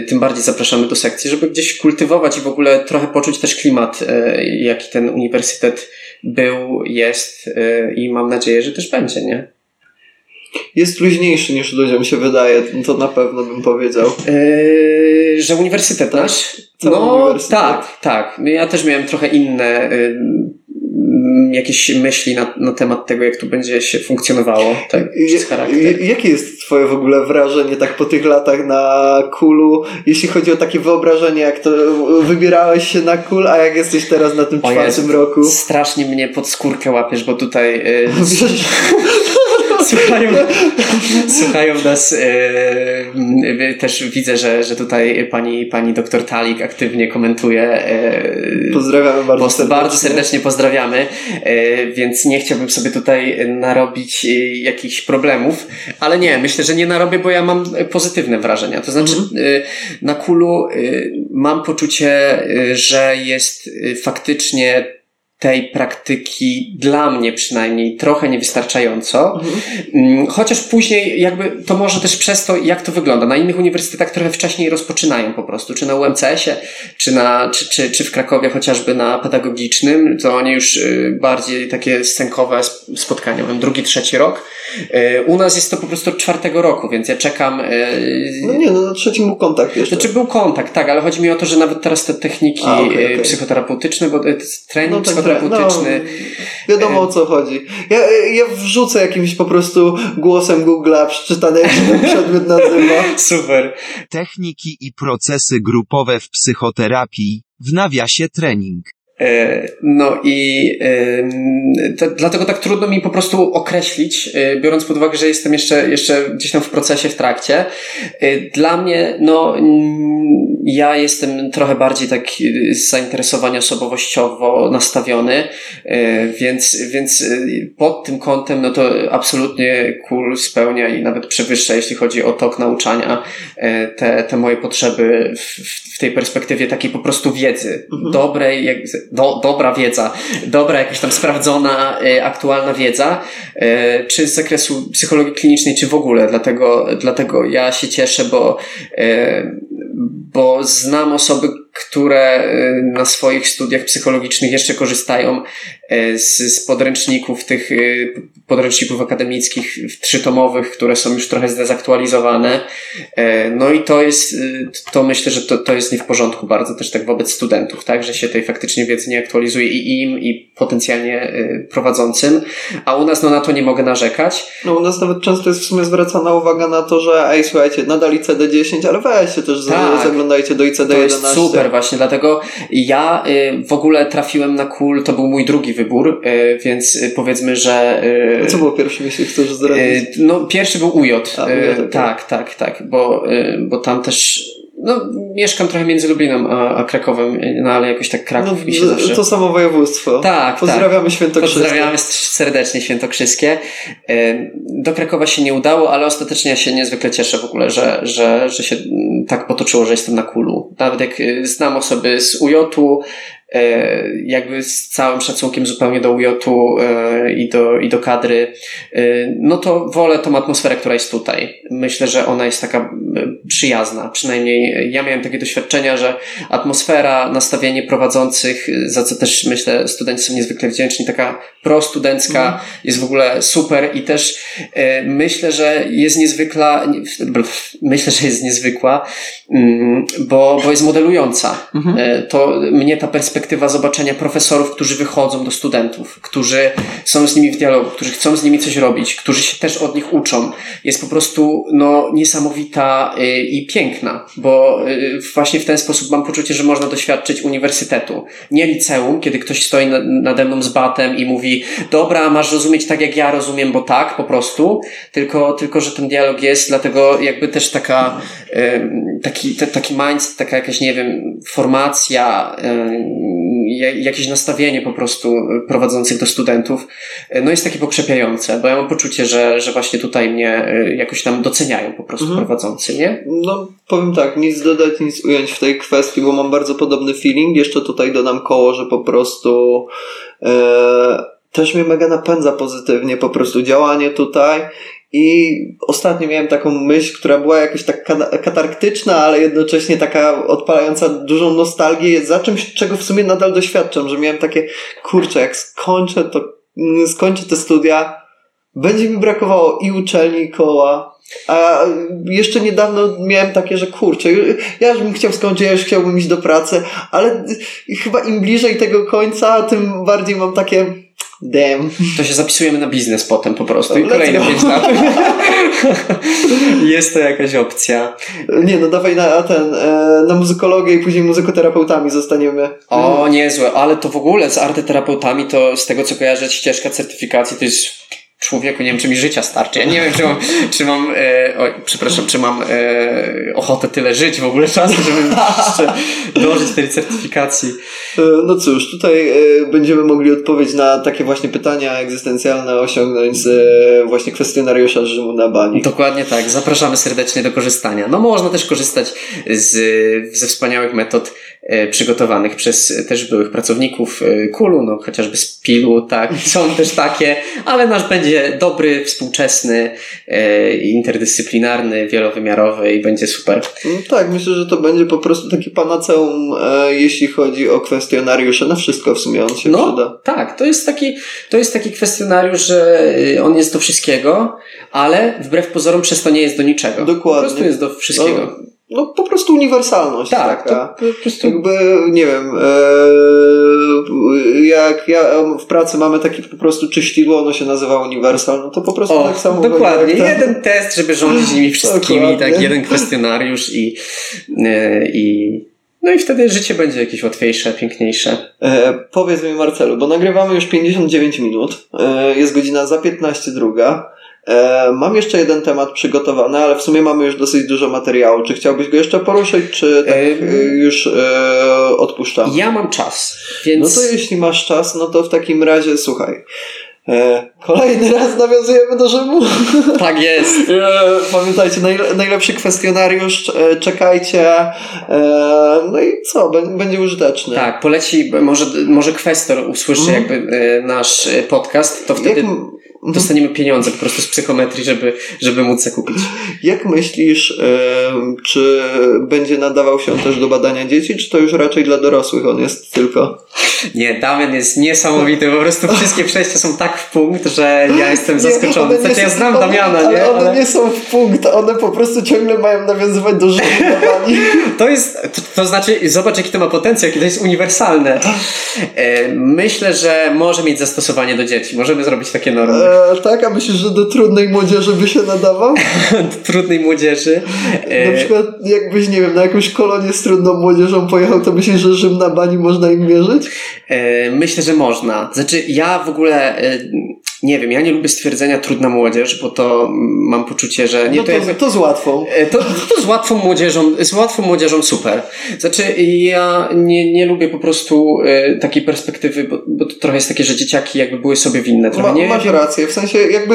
tym bardziej zapraszamy do sekcji, żeby gdzieś kultywować i w ogóle trochę poczuć też klimat, jaki ten uniwersytet był, jest y, i mam nadzieję, że też będzie, nie? Jest luźniejszy niż ludziom się wydaje, to na pewno bym powiedział. Yy, że uniwersytet nasz? No uniwersytet. tak, tak. Ja też miałem trochę inne jakieś myśli na, na temat tego, jak tu będzie się funkcjonowało, tak, przez charakter. Jakie jest twoje w ogóle wrażenie tak po tych latach na kulu, jeśli chodzi o takie wyobrażenie, jak to wybierałeś się na kul, a jak jesteś teraz na tym o czwartym Jezu, roku? Strasznie mnie pod skórkę łapiesz, bo tutaj... Yy, słuchają, słuchają nas. Yy, też widzę, że, że tutaj pani, pani doktor Talik aktywnie komentuje. Yy, pozdrawiamy bardzo post, serdecznie. Bardzo serdecznie pozdrawiamy, yy, więc nie chciałbym sobie tutaj narobić jakichś problemów, ale nie, myślę, że nie narobię, bo ja mam pozytywne wrażenia. To znaczy, mhm. na kulu mam poczucie, że jest faktycznie tej praktyki dla mnie przynajmniej trochę niewystarczająco. Mhm. Mm, chociaż później jakby to może też przez to, jak to wygląda. Na innych uniwersytetach trochę wcześniej rozpoczynają po prostu, czy na UMCS-ie, czy, na, czy, czy, czy w Krakowie chociażby na pedagogicznym, to oni już y, bardziej takie scenkowe spotkania, mam drugi, trzeci rok. Y, u nas jest to po prostu od czwartego roku, więc ja czekam. Y, no nie, no na trzecim był kontakt jeszcze. Znaczy był kontakt, tak, ale chodzi mi o to, że nawet teraz te techniki A, okay, okay. psychoterapeutyczne, bo trening no, tak, terapeutyczny. No, wiadomo o co chodzi. Ja, ja wrzucę jakimś po prostu głosem Google'a przeczytane, jak się ten przedmiot nazywa. Super. Techniki i procesy grupowe w psychoterapii, w nawiasie trening. E, no i to, dlatego tak trudno mi po prostu określić, e, biorąc pod uwagę, że jestem jeszcze, jeszcze gdzieś tam w procesie, w trakcie. E, dla mnie, no, ja jestem trochę bardziej tak z zainteresowania osobowościowo nastawiony, więc, więc pod tym kątem, no to absolutnie cool spełnia i nawet przewyższa, jeśli chodzi o tok nauczania, te, te moje potrzeby w, w tej perspektywie takiej po prostu wiedzy, mhm. dobrej, jak, do, dobra wiedza, dobra jakaś tam sprawdzona, y, aktualna wiedza, y, czy z zakresu psychologii klinicznej, czy w ogóle. Dlatego, dlatego ja się cieszę, bo, y, bo znam osoby, które y, na swoich studiach psychologicznych jeszcze korzystają y, z, z podręczników, tych y, podręczników akademickich trzytomowych, które są już trochę zdezaktualizowane. No i to jest, to myślę, że to, to jest nie w porządku bardzo też tak wobec studentów, tak, że się tej faktycznie wiedzy nie aktualizuje i im, i potencjalnie prowadzącym, a u nas no na to nie mogę narzekać. No u nas nawet często jest w sumie zwracana uwaga na to, że ej, słuchajcie, nadal ICD-10, ale weźcie też, tak, zaglądajcie do ICD-11. super, właśnie, dlatego ja y, w ogóle trafiłem na KUL, to był mój drugi wybór, y, więc y, powiedzmy, że... A co było pierwszym, jeśli chcesz zdradzić? No, pierwszy był UJ. A, UJ tak, tak, tak, bo, bo tam też no, mieszkam trochę między Lubliną a, a Krakowem, no ale jakoś tak Kraków no, mi się zawsze... To samo województwo. Tak, Pozdrawiamy tak. Świętokrzyskie. Pozdrawiamy serdecznie Świętokrzyskie. Do Krakowa się nie udało, ale ostatecznie ja się niezwykle cieszę w ogóle, że, że, że się tak potoczyło, że jestem na kulu. Nawet jak y, znam osoby z UJ-u, jakby z całym szacunkiem zupełnie do UJ-u e, i do, i do kadry, e, no to wolę tą atmosferę, która jest tutaj. Myślę, że ona jest taka przyjazna. Przynajmniej ja miałem takie doświadczenia, że atmosfera, nastawienie prowadzących, za co też myślę studenci są niezwykle wdzięczni, taka prostudencka mm. jest w ogóle super i też myślę, że jest niezwykła, myślę, że jest niezwykła, mm, bo, bo jest modelująca. Mm -hmm. To mnie ta perspektywa perspektywa zobaczenia profesorów, którzy wychodzą do studentów, którzy są z nimi w dialogu, którzy chcą z nimi coś robić, którzy się też od nich uczą, jest po prostu no, niesamowita y, i piękna, bo y, właśnie w ten sposób mam poczucie, że można doświadczyć uniwersytetu. Nie liceum, kiedy ktoś stoi nade mną z batem i mówi, dobra, masz rozumieć tak, jak ja rozumiem, bo tak, po prostu, tylko, tylko że ten dialog jest, dlatego jakby też taka, taki, taki mindset, taka jakaś, nie wiem, formacja, jakieś nastawienie po prostu prowadzących do studentów, no jest takie pokrzepiające, bo ja mam poczucie, że, że właśnie tutaj mnie jakoś tam doceniają po prostu mhm. prowadzący, nie? No, powiem tak, nic dodać, nic ująć w tej kwestii, bo mam bardzo podobny feeling. Jeszcze tutaj dodam koło, że po prostu e, też mnie mega napędza pozytywnie po prostu działanie tutaj i ostatnio miałem taką myśl, która była jakoś tak katarktyczna, ale jednocześnie taka odpalająca dużą nostalgię za czymś, czego w sumie nadal doświadczam, że miałem takie, kurczę, jak skończę to, skończę te studia, będzie mi brakowało i uczelni, i koła, a jeszcze niedawno miałem takie, że kurczę, ja już bym chciał skończyć, ja już chciałbym iść do pracy, ale chyba im bliżej tego końca, tym bardziej mam takie damn. To się zapisujemy na biznes potem po prostu i kolejne 5 lat. Jest to jakaś opcja. Nie, no dawaj na ten, e, na muzykologię i później muzykoterapeutami zostaniemy. O, niezłe, ale to w ogóle z artyterapeutami to z tego co kojarzę ścieżka certyfikacji to jest człowieku, nie wiem, czy mi życia starczy. Ja nie wiem, czy mam, czy mam e, oj, przepraszam, czy mam e, ochotę tyle żyć w ogóle czasu, żeby jeszcze dołożyć tej certyfikacji. E, no cóż, tutaj e, będziemy mogli odpowiedzieć na takie właśnie pytania egzystencjalne osiągnąć z e, właśnie kwestionariusza Rzymu na bani. Dokładnie tak. Zapraszamy serdecznie do korzystania. No można też korzystać z, ze wspaniałych metod przygotowanych przez też byłych pracowników e, Kulu, no chociażby z Pilu, tak, są też takie, ale nasz będzie dobry, współczesny, e, interdyscyplinarny, wielowymiarowy i będzie super. No tak, myślę, że to będzie po prostu taki panaceum, jeśli chodzi o kwestionariusze, na wszystko w sumie on się no, przyda. Tak, to jest taki, to jest taki kwestionariusz, że on jest do wszystkiego, ale wbrew pozorom przez to nie jest do niczego. Dokładnie. Po prostu jest do wszystkiego. No no po prostu uniwersalność tak, taka. To, po prostu... Jakby, nie wiem, e, jak ja w pracy mamy taki po prostu czyścidło, ono się nazywa uniwersal, no to po prostu o, tak samo. Dokładnie, jeden test, żeby rządzić nimi wszystkimi, tak, jeden kwestionariusz i, e, i no i wtedy życie będzie jakieś łatwiejsze, piękniejsze. E, powiedz mi Marcelu, bo nagrywamy już 59 minut, e, jest godzina za 15 druga. E, mam jeszcze jeden temat przygotowany, ale w sumie mamy już dosyć dużo materiału. Czy chciałbyś go jeszcze poruszyć, czy tak e, już e, odpuszczam? Ja mam czas, więc... No to jeśli masz czas, no to w takim razie słuchaj. E, kolejny raz nawiązujemy do Rzymu. Tak jest. E, pamiętajcie, najlepszy kwestionariusz, e, czekajcie. No i co, będzie użyteczny. Tak, poleci, może, może kwestor usłyszy mm. jakby nasz podcast, to wtedy... Jak Mhm. dostaniemy pieniądze po prostu z psychometrii, żeby, żeby móc je kupić. Jak myślisz, czy będzie nadawał się on też do badania dzieci, czy to już raczej dla dorosłych on jest tylko? Nie, Damian jest niesamowity, po prostu wszystkie przejścia są tak w punkt, że ja jestem zaskoczony. Nie, znaczy ja znam one, Damiana, ale nie? one ale... nie są w punkt, one po prostu ciągle mają nawiązywać do życia. to jest, to, to, znaczy, zobacz jaki to ma potencjał, jakie to jest uniwersalne. E, myślę, że może mieć zastosowanie do dzieci. Możemy zrobić takie normy. E, tak? A myślisz, że do trudnej młodzieży by się nadawał? do trudnej młodzieży. E... Na przykład jakbyś, nie wiem, na jakąś kolonię z trudną młodzieżą pojechał, to myślisz, że Rzym na bani można im wierzyć? E, myślę, że można. Znaczy, ja w ogóle e, nie wiem, ja nie lubię stwierdzenia trudna młodzież, bo to mam poczucie, że nie no to, to, jakby, to z łatwą. E, to, to z łatwą młodzieżą, z łatwą młodzieżą super. Znaczy, ja nie, nie lubię po prostu e, takiej perspektywy, bo, bo to trochę jest takie, że dzieciaki jakby były sobie winne. Trochę, Ma, nie? Masz rację, w sensie jakby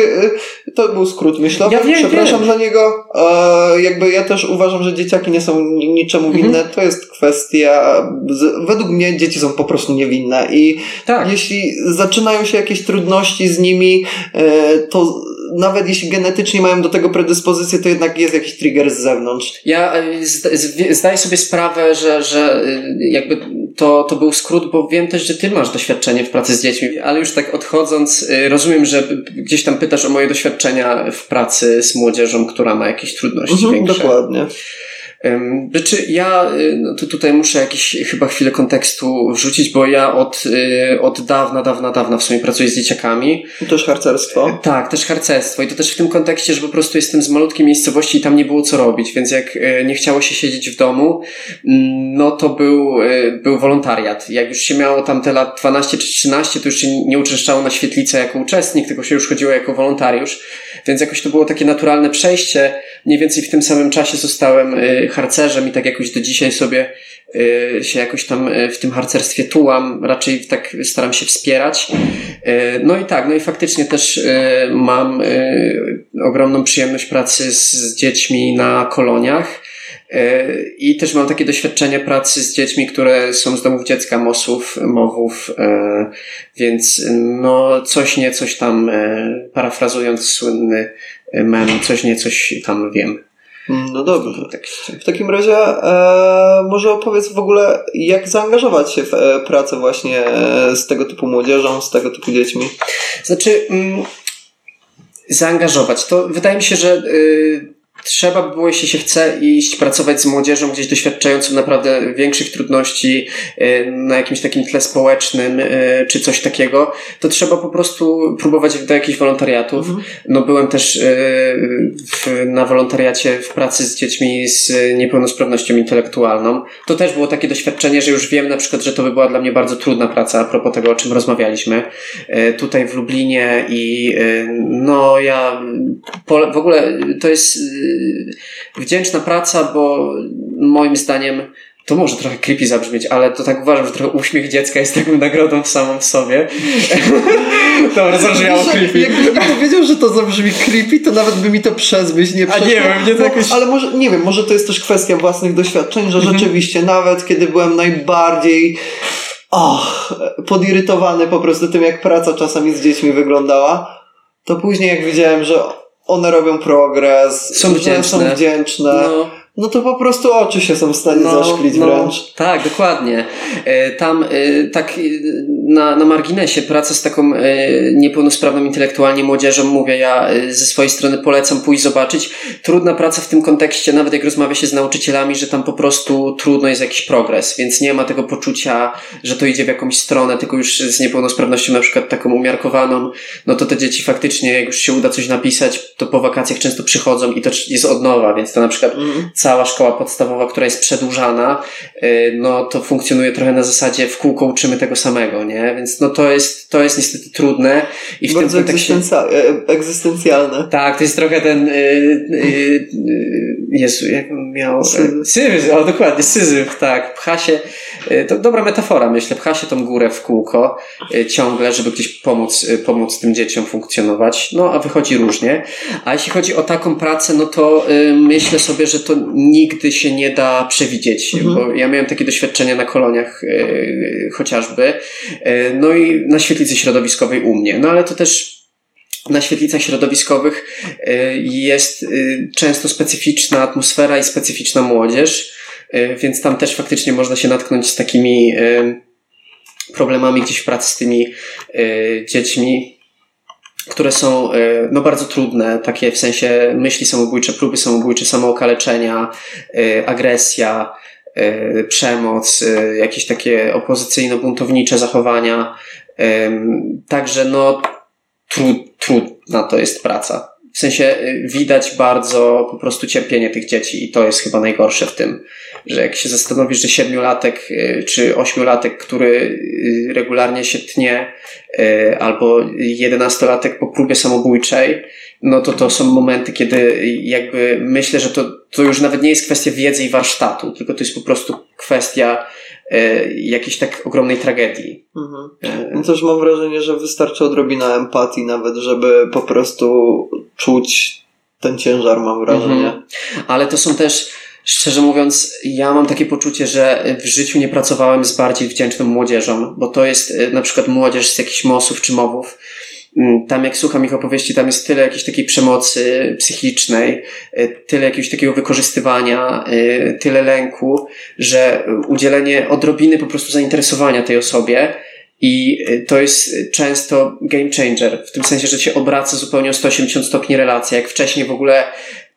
e, to był skrót myślowy, ja wiem, przepraszam wiem. za niego. E, jakby ja też uważam, że dzieciaki nie są niczemu mhm. winne. Mhm. To jest kwestia, z, według mnie dzieci są po prostu niewinne i tak. jeśli zaczynają się jakieś trudności z nimi, nimi, e, to nawet jeśli genetycznie mają do tego predyspozycję, to jednak jest jakiś trigger z zewnątrz. Ja e, zdaję sobie sprawę, że, że e, jakby to, to był skrót, bo wiem też, że ty masz doświadczenie w pracy z dziećmi, ale już tak odchodząc, rozumiem, że gdzieś tam pytasz o moje doświadczenia w pracy z młodzieżą, która ma jakieś trudności mhm, większe. Dokładnie. Znaczy ja y, no to tutaj muszę jakiś chyba chwilę kontekstu wrzucić, bo ja od, y, od dawna, dawna, dawna w sumie pracuję z dzieciakami. I też harcerstwo. E, tak, też harcerstwo i to też w tym kontekście, że po prostu jestem z malutkiej miejscowości i tam nie było co robić, więc jak y, nie chciało się siedzieć w domu, mm, no to był, był wolontariat. Jak już się miało tam te lat 12 czy 13, to już się nie uczęszczało na świetlicę jako uczestnik, tylko się już chodziło jako wolontariusz, więc jakoś to było takie naturalne przejście, mniej więcej w tym samym czasie zostałem harcerzem i tak jakoś do dzisiaj sobie się jakoś tam w tym harcerstwie tułam, raczej tak staram się wspierać. No i tak, no i faktycznie też mam ogromną przyjemność pracy z dziećmi na koloniach. I też mam takie doświadczenie pracy z dziećmi, które są z domów dziecka, MOS-ów, MOW-ów, więc no coś nie coś tam, parafrazując słynny mem, coś nie coś tam wiem. No dobrze. W takim razie e, może opowiedz w ogóle, jak zaangażować się w e, pracę właśnie z tego typu młodzieżą, z tego typu dziećmi? Znaczy, mm, zaangażować. To wydaje mi się, że y, trzeba by było, jeśli się chce iść pracować z młodzieżą gdzieś doświadczającą naprawdę większych trudności y, na jakimś takim tle społecznym y, czy coś takiego, to trzeba po prostu próbować do jakichś wolontariatów. Mhm. No byłem też y, w, na wolontariacie w pracy z dziećmi z niepełnosprawnością intelektualną. To też było takie doświadczenie, że już wiem na przykład, że to by była dla mnie bardzo trudna praca a propos tego, o czym rozmawialiśmy. Tutaj w Lublinie i no ja w ogóle to jest wdzięczna praca, bo moim zdaniem to może trochę creepy zabrzmieć, ale to tak uważam, że trochę uśmiech dziecka jest taką nagrodą w samą w sobie. Dobra, zabrzmiało creepy. Jakbyś nie powiedział, że to zabrzmi creepy, to nawet by mi to przez myśl nie przeszło. A nie wiem, nie to jakoś... Ale może, nie wiem, może to jest też kwestia własnych doświadczeń, że mhm. rzeczywiście nawet kiedy byłem najbardziej oh, podirytowany po prostu tym, jak praca czasami z dziećmi wyglądała, to później jak widziałem, że one robią progres, są wdzięczne, są wdzięczne. No no to po prostu oczy się są w stanie no, zaszklić no, wręcz. Tak, dokładnie. E, tam e, tak e, na, na marginesie praca z taką niepełnosprawną intelektualnie młodzieżą, mówię, ja ze swojej strony polecam pójść zobaczyć. Trudna praca w tym kontekście, nawet jak rozmawia się z nauczycielami, że tam po prostu trudno jest jakiś progres, więc nie ma tego poczucia, że to idzie w jakąś stronę, tylko już z niepełnosprawnością na przykład taką umiarkowaną, no to te dzieci faktycznie, jak już się uda coś napisać, to po wakacjach często przychodzą i to jest od nowa, więc to na przykład mm cała szkoła podstawowa, która jest przedłużana, y, no to funkcjonuje trochę na zasadzie w kółko uczymy tego samego, nie? Więc no to jest, to jest niestety trudne. I w Bardzo tym kontekście... E, egzystencjalne. Tak, to jest trochę ten, yy, yy, Jezu, jak on miał... Syzyf. Syzyf, o dokładnie, syzyf, tak. Pcha się, to dobra metafora, myślę, pcha się tą górę w kółko ciągle, żeby gdzieś pomóc, pomóc tym dzieciom funkcjonować, no a wychodzi różnie. A jeśli chodzi o taką pracę, no to myślę sobie, że to nigdy się nie da przewidzieć, mhm. bo ja miałem takie doświadczenia na koloniach chociażby, no i na świetlicy środowiskowej u mnie, no ale to też na świetlicach środowiskowych jest często specyficzna atmosfera i specyficzna młodzież, więc tam też faktycznie można się natknąć z takimi problemami gdzieś w pracy z tymi dziećmi, które są e, no, bardzo trudne, takie w sensie myśli samobójcze, próby samobójcze, samookaleczenia, e, agresja, e, przemoc, jakieś takie opozycyjno-buntownicze zachowania. Także no trudna to jest praca. W sensie widać bardzo po prostu cierpienie tych dzieci i to jest chyba najgorsze w tym, że jak się zastanowisz, że siedmiolatek czy ośmiolatek, który regularnie się tnie albo jedenastolatek po próbie samobójczej, no to to są momenty, kiedy jakby myślę, że to, to już nawet nie jest kwestia wiedzy i warsztatu, tylko to jest po prostu kwestia jakiejś tak ogromnej tragedii. Mhm. E, no też mam wrażenie, że wystarczy odrobina empatii nawet, żeby po prostu czuć ten ciężar, mam wrażenie. Mhm. Ale to są też Szczerze mówiąc, ja mam takie poczucie, że w życiu nie pracowałem z bardziej wdzięczną młodzieżą, bo to jest e, na przykład młodzież z jakichś mosów czy mowów. Mm, tam jak słucham ich opowieści, tam jest tyle jakiejś takiej przemocy psychicznej, e, tyle jakiegoś takiego wykorzystywania, e, tyle lęku, że udzielenie odrobiny po prostu zainteresowania tej osobie i to jest często game changer, w tym sensie, że się obraca zupełnie o 180 stopni relacja, jak wcześniej w ogóle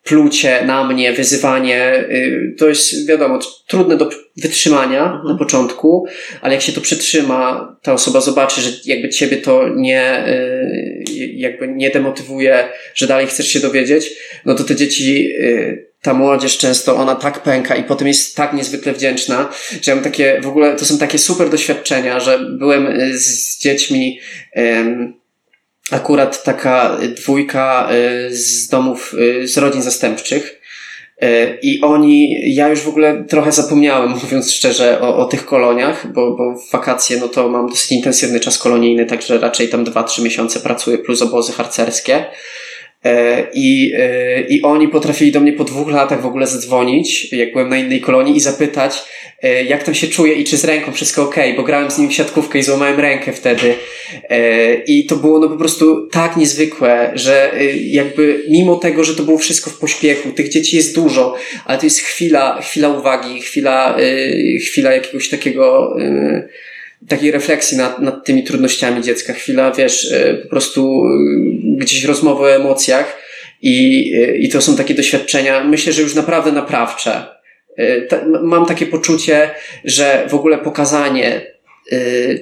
plucie na mnie, wyzywanie, y, to jest wiadomo, trudne do wytrzymania mhm. na początku, ale jak się to przetrzyma, ta osoba zobaczy, że jakby ciebie to nie, y, jakby nie demotywuje, że dalej chcesz się dowiedzieć, no to te dzieci, y, ta młodzież często, ona tak pęka i potem jest tak niezwykle wdzięczna, że ja mam takie, w ogóle to są takie super doświadczenia, że byłem z dziećmi, akurat taka dwójka y, z domów, y, z rodzin zastępczych. I oni, ja już w ogóle trochę zapomniałem, mówiąc szczerze, o, o tych koloniach, bo, bo w wakacje no to mam dosyć intensywny czas kolonijny, także raczej tam 2-3 miesiące pracuję, plus obozy harcerskie. E, I, e, I oni potrafili do mnie po dwóch latach w ogóle zadzwonić, jak byłem na innej kolonii, i zapytać, e, jak tam się czuję i czy z ręką wszystko ok, bo grałem z nim w siatkówkę i złamałem rękę wtedy. I to było no po prostu tak niezwykłe, że jakby mimo tego, że to było wszystko w pośpiechu, tych dzieci jest dużo, ale to jest chwila, chwila uwagi, chwila, chwila jakiegoś takiego takiej refleksji nad, nad tymi trudnościami dziecka, chwila, wiesz, e, po prostu e, gdzieś rozmowy o emocjach i, e, i to są takie doświadczenia, myślę, że już naprawdę naprawcze. Mam takie poczucie, że w ogóle pokazanie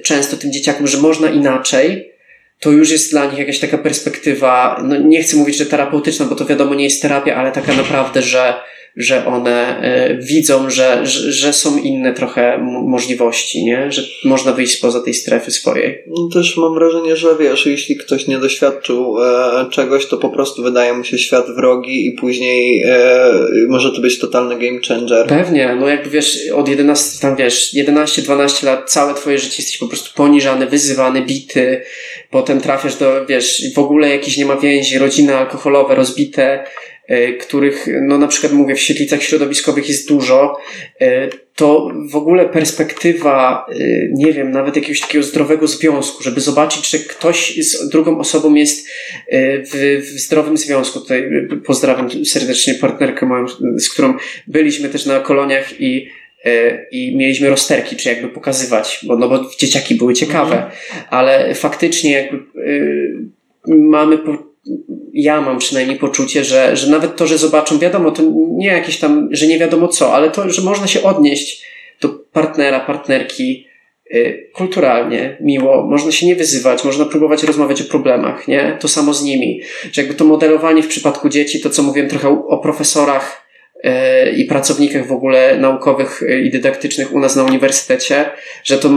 często tym dzieciakom, że można inaczej, to już jest dla nich jakaś taka perspektywa, no nie chcę mówić, że terapeutyczna, bo to wiadomo nie jest terapia, ale taka naprawdę, że że one e, widzą, że, że, że są inne trochę możliwości, nie? Że można wyjść poza tej strefy swojej. No też mam wrażenie, że wiesz, jeśli ktoś nie doświadczył e, czegoś, to po prostu wydaje mu się świat wrogi i później e, może to być totalny game changer. Pewnie, no jakby wiesz, od 11, tam wiesz, 11-12 lat całe twoje życie jesteś po prostu poniżany, wyzywany, bity, potem trafiasz do, wiesz, w ogóle jakieś nie ma więzi, rodziny alkoholowe rozbite, których, no na przykład mówię, w świetlicach środowiskowych jest dużo, e, to w ogóle perspektywa, e, nie wiem, nawet jakiegoś takiego zdrowego związku, żeby zobaczyć, że ktoś z drugą osobą jest w, w zdrowym związku. Tutaj pozdrawiam serdecznie partnerkę moją, z którą byliśmy też na koloniach i i mieliśmy rozterki, czy jakby pokazywać, bo, no bo dzieciaki były ciekawe, mhm. ale faktycznie jakby mamy ja mam przynajmniej poczucie, że, że nawet to, że zobaczą, wiadomo, to nie jakieś tam, że nie wiadomo co, ale to, że można się odnieść do partnera, partnerki y, kulturalnie, miło, można się nie wyzywać, można próbować rozmawiać o problemach, nie? To samo z nimi. Że jakby to modelowanie w przypadku dzieci, to co mówiłem trochę o profesorach, i pracownikach w ogóle naukowych i dydaktycznych u nas na uniwersytecie, że to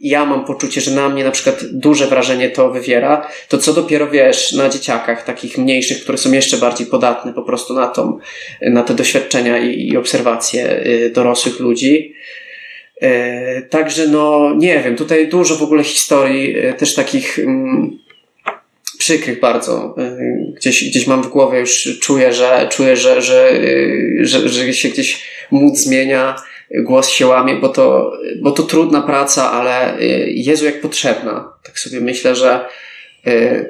ja mam poczucie, że na mnie na przykład duże wrażenie to wywiera, to co dopiero wiesz na dzieciakach takich mniejszych, które są jeszcze bardziej podatne po prostu na tą, na te doświadczenia i, i obserwacje y, dorosłych ludzi. Y, także no, nie wiem, tutaj dużo w ogóle historii, też takich mm, przykrych bardzo. Y, gdzieś, gdzieś mam w głowie już czuję, że czuję, że, że, y, że, że się gdzieś mód zmienia, głos się łamie, bo to, bo to trudna praca, ale y, Jezu jak potrzebna. Tak sobie myślę, że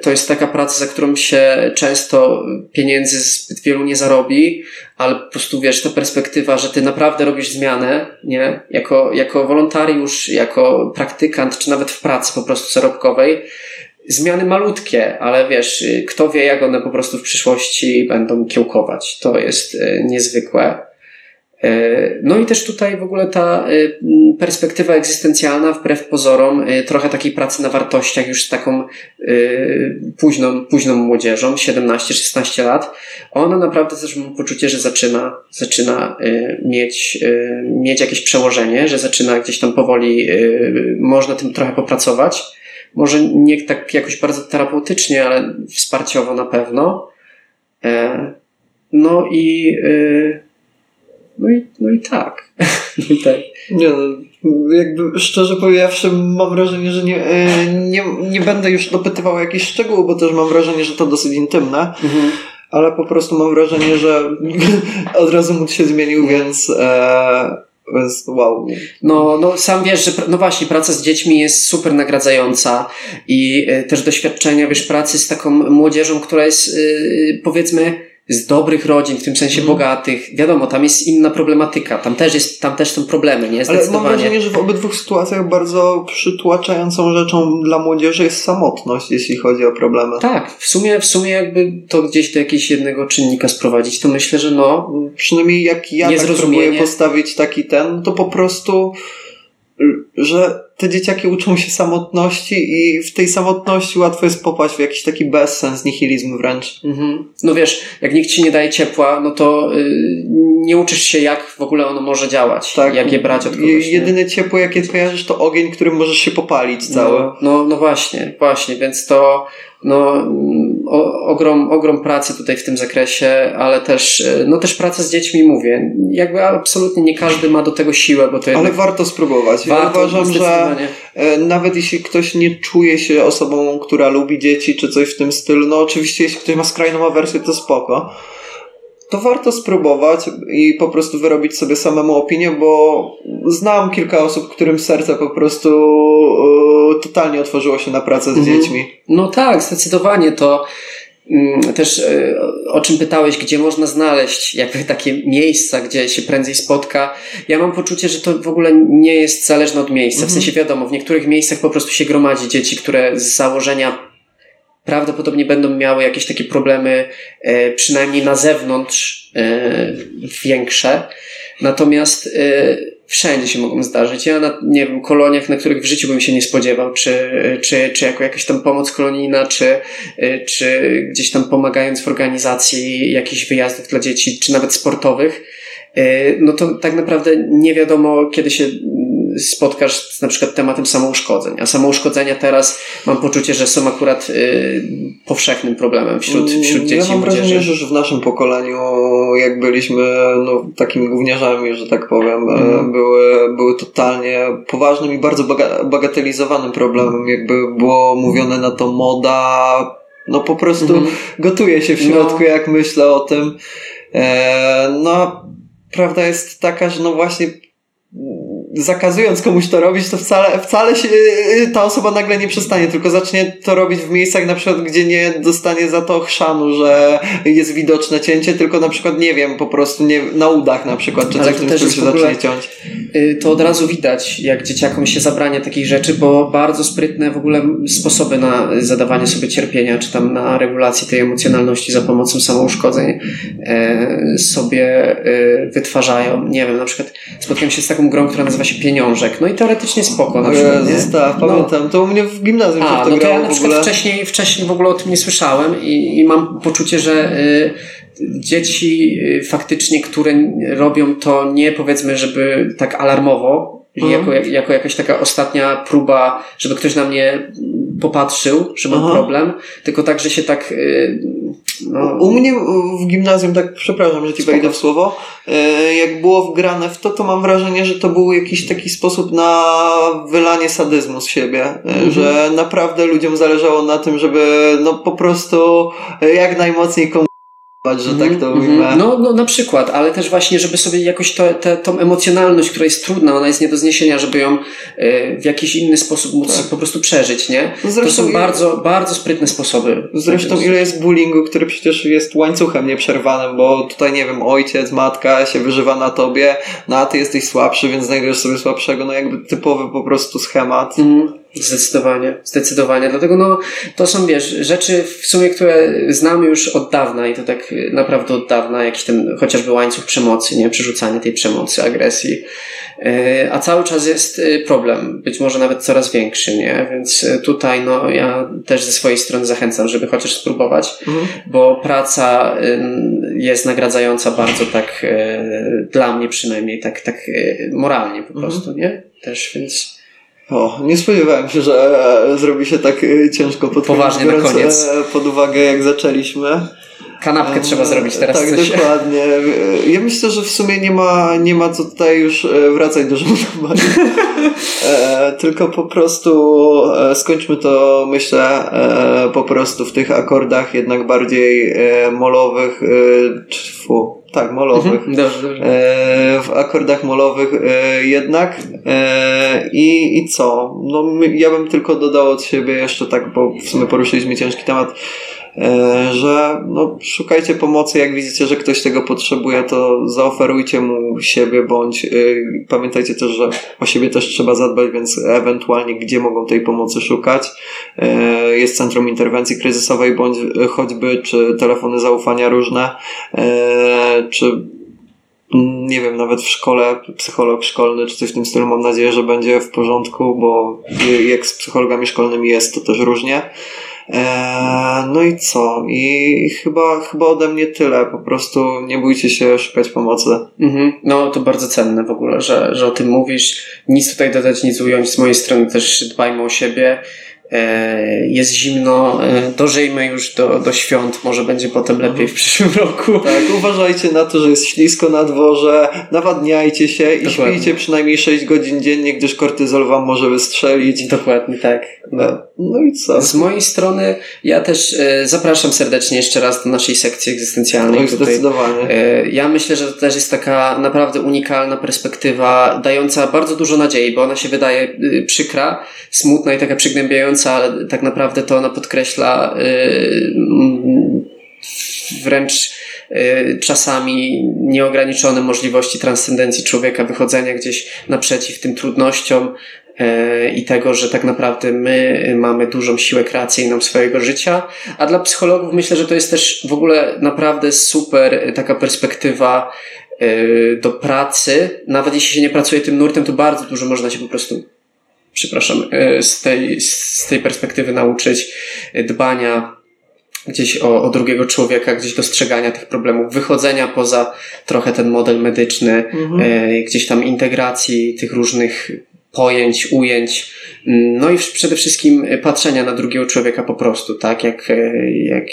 to jest taka praca, za którą się często pieniędzy zbyt wielu nie zarobi, ale po prostu wiesz, ta perspektywa, że ty naprawdę robisz zmianę, nie? Jako, jako wolontariusz, jako praktykant, czy nawet w pracy po prostu zarobkowej, zmiany malutkie, ale wiesz, y, kto wie, jak one po prostu w przyszłości będą kiełkować. To jest y, niezwykłe. Y, no i też tutaj w ogóle ta perspektywa egzystencjalna, wbrew pozorom, trochę takiej pracy na wartościach już z taką późną, późną młodzieżą, 17-16 lat, ona naprawdę też mam poczucie, że zaczyna, zaczyna mieć, mieć jakieś przełożenie, że zaczyna gdzieś tam powoli, można tym trochę popracować może nie tak jakoś bardzo terapeutycznie, ale wsparciowo na pewno. E, no i, e, no i, no i tak. no i tak. Nie, no, jakby szczerze powiedziawszy, mam wrażenie, że nie, e, nie, nie będę już dopytywał o jakieś szczegóły, bo też mam wrażenie, że to dosyć intymne. Mhm. Ale po prostu mam wrażenie, że od razu mód się zmienił, więc e, więc wow. No, no sam wiesz, że no właśnie, praca z dziećmi jest super nagradająca i y, też doświadczenia, wiesz, pracy z taką młodzieżą, która jest y, powiedzmy z dobrych rodzin, w tym sensie mm. bogatych. Wiadomo, tam jest inna problematyka, tam też, jest, tam też są problemy, nie? Ale mam wrażenie, że w obydwu sytuacjach bardzo przytłaczającą rzeczą dla młodzieży jest samotność, jeśli chodzi o problemy. Tak, w sumie, w sumie jakby to gdzieś do jakiegoś jednego czynnika sprowadzić, to myślę, że no... Przynajmniej jak ja tak próbuję postawić taki ten, to po prostu że te dzieciaki uczą się samotności i w tej samotności łatwo jest popaść w jakiś taki bezsens, nihilizm wręcz. Mhm. No wiesz, jak nikt ci nie daje ciepła, no to yy, nie uczysz się jak w ogóle ono może działać, tak. jak je brać od kogoś. Jedyne ciepło jakie kojarzysz to ogień, którym możesz się popalić cały. No, no, no właśnie, właśnie, więc to no, o, ogrom, ogrom pracy tutaj w tym zakresie, ale też, y, no też praca z dziećmi mówię. Jakby absolutnie nie każdy ma do tego siłę, bo to Ale warto spróbować. Ja Warto, uważam, że e, nawet jeśli ktoś nie czuje się osobą, która lubi dzieci, czy coś w tym stylu, no oczywiście jeśli ktoś ma skrajną awersję, to spoko. To warto spróbować i po prostu wyrobić sobie samemu opinię, bo znam kilka osób, którym serce po prostu e, totalnie otworzyło się na pracę z Mhm. dziećmi. No tak, zdecydowanie to mm, też y, o czym pytałeś, gdzie można znaleźć jakby takie miejsca, gdzie się prędzej spotka. Ja mam poczucie, że to w ogóle nie jest zależne od miejsca. W Mhm. sensie wiadomo, w niektórych miejscach po prostu się gromadzi dzieci, które z założenia prawdopodobnie będą miały jakieś takie problemy, e, przynajmniej na zewnątrz, e, większe. Natomiast e, wszędzie się mogą zdarzyć. Ja na, nie wiem, koloniach, na których w życiu bym się nie spodziewał, czy, czy, czy jako jakaś tam pomoc kolonijna, czy, czy gdzieś tam pomagając w organizacji jakichś wyjazdów dla dzieci, czy nawet sportowych, no to tak naprawdę nie wiadomo, kiedy się spotkasz na przykład tematem samouszkodzeń. A samouszkodzenia teraz mam poczucie, że są akurat y, powszechnym problemem wśród, wśród dzieci Mm, Ja mam wrażenie, że już w naszym pokoleniu, jak byliśmy no, takimi gówniarzami, że tak powiem, Mhm. były, były totalnie poważnym i bardzo baga- bagatelizowanym problemem. Jakby było mówione na to moda, no po prostu Mhm. gotuje się w środku, No. jak myślę o tym. E, no, prawda jest taka, że no właśnie zakazując komuś to robić, to wcale, wcale się ta osoba nagle nie przestanie, tylko zacznie to robić w miejscach na przykład, gdzie nie dostanie za to chrzanu, że jest widoczne cięcie, tylko na przykład, nie wiem, po prostu nie, na udach na przykład, czy Ale coś też się zacznie ciąć. Y, to od razu widać, jak dzieciakom się zabrania takich rzeczy, bo bardzo sprytne w ogóle sposoby na zadawanie sobie cierpienia, czy tam na regulację tej emocjonalności za pomocą samouszkodzeń e, sobie e, wytwarzają. Nie wiem, na przykład spotkałem się z taką grą, która nazywa się Pieniążek. No i teoretycznie spoko na przykład, nie? Zostaw, pamiętam, to u mnie w gimnazjum A, to no to ja na przykład wcześniej, wcześniej w ogóle o tym nie słyszałem i, i mam poczucie, że y, dzieci y, faktycznie, które robią to nie powiedzmy, żeby tak alarmowo, Mhm. jako, jako jakaś taka ostatnia próba, żeby ktoś na mnie popatrzył, że mam Aha. problem, tylko tak, że się tak y, no, U mnie w gimnazjum, tak przepraszam, że ci Spoko. wejdę w słowo, e, jak było wgrane w to, to mam wrażenie, że to był jakiś taki sposób na wylanie sadyzmu z siebie, e, Mhm. że naprawdę ludziom zależało na tym, żeby no po prostu jak najmocniej że tak to Mhm, ujmę. mhm. No, no na przykład, ale też właśnie, żeby sobie jakoś to, te, tą emocjonalność, która jest trudna, ona jest nie do zniesienia, żeby ją y, w jakiś inny sposób móc Tak. po prostu przeżyć, nie? No To zresztą są i- bardzo, bardzo sprytne sposoby. Zresztą ile jest bullyingu, który przecież jest łańcuchem nieprzerwanym, bo tutaj nie wiem, ojciec, matka się wyżywa na tobie, no a ty jesteś słabszy, więc znajdujesz sobie słabszego, no jakby typowy po prostu schemat. Mhm. Zdecydowanie, zdecydowanie. Dlatego no, to są, wiesz, rzeczy w sumie, które znamy już od dawna i to tak y, naprawdę od dawna, jakiś ten chociażby łańcuch przemocy, nie? Przerzucanie tej przemocy, agresji. Yy, A cały czas jest y, problem, być może nawet coraz większy, nie? Więc y, tutaj, no, ja też ze swojej strony zachęcam, żeby chociaż spróbować, Mhm. bo praca jest nagradzająca bardzo tak, y, dla mnie przynajmniej, tak, tak y, moralnie po prostu, nie? Też, więc. O, nie spodziewałem się, że e, zrobi się tak e, ciężko pod Poważnie na koniec. e, pod uwagę jak zaczęliśmy. Kanapkę trzeba E, zrobić teraz. Tak, coś. dokładnie. Ja myślę, że w sumie nie ma, nie ma co tutaj już wracać do żołnowania. e, tylko po prostu skończmy to, myślę, e, po prostu w tych akordach jednak bardziej e, molowych, e, czy, fu, tak, molowych. Mhm, Dobrze, dobrze. E, w akordach molowych e, jednak e, i, i co? No, my, ja bym tylko dodał od siebie jeszcze tak, bo w sumie poruszyliśmy ciężki temat, że no, szukajcie pomocy, jak widzicie, że ktoś tego potrzebuje, to zaoferujcie mu siebie, bądź e, pamiętajcie też, że o siebie też trzeba zadbać, więc ewentualnie gdzie mogą tej pomocy szukać. E, Jest Centrum Interwencji Kryzysowej, bądź e, choćby, czy telefony zaufania różne, e, czy nie wiem, nawet w szkole, psycholog szkolny czy coś w tym stylu, mam nadzieję, że będzie w porządku, bo jak z psychologami szkolnymi jest, to też różnie. Eee, no i co? I chyba, chyba ode mnie tyle. Po prostu nie bójcie się szukać pomocy. Mhm. No to bardzo cenne w ogóle, że, że o tym mówisz. Nic tutaj dodać, nic ująć. Z mojej strony też dbajmy o siebie. E, jest zimno, e, dożyjmy już do, do świąt, może będzie potem lepiej w przyszłym roku. Tak, uważajcie na to, że jest ślisko na dworze, nawadniajcie się i Dokładnie. śpijcie przynajmniej 6 godzin dziennie, gdyż kortyzol wam może wystrzelić. Dokładnie, tak. No, no i co? Z mojej strony ja też e, zapraszam serdecznie jeszcze raz do naszej sekcji egzystencjalnej. Oj, zdecydowanie. Ja myślę, że to też jest taka naprawdę unikalna perspektywa, dająca bardzo dużo nadziei, bo ona się wydaje przykra, smutna i taka przygnębiająca, ale tak naprawdę to ona podkreśla y, wręcz y, czasami nieograniczone możliwości transcendencji człowieka, wychodzenia gdzieś naprzeciw tym trudnościom y, i tego, że tak naprawdę my mamy dużą siłę kreacyjną swojego życia, a dla psychologów myślę, że to jest też w ogóle naprawdę super taka perspektywa do pracy. Nawet jeśli się nie pracuje tym nurtem, to bardzo dużo można się po prostu przepraszam, z tej, z tej perspektywy nauczyć dbania gdzieś o, o drugiego człowieka, gdzieś dostrzegania tych problemów, wychodzenia poza trochę ten model medyczny, mhm. e, gdzieś tam integracji tych różnych pojęć, ujęć, no i przede wszystkim patrzenia na drugiego człowieka po prostu, tak, jak, e, jak,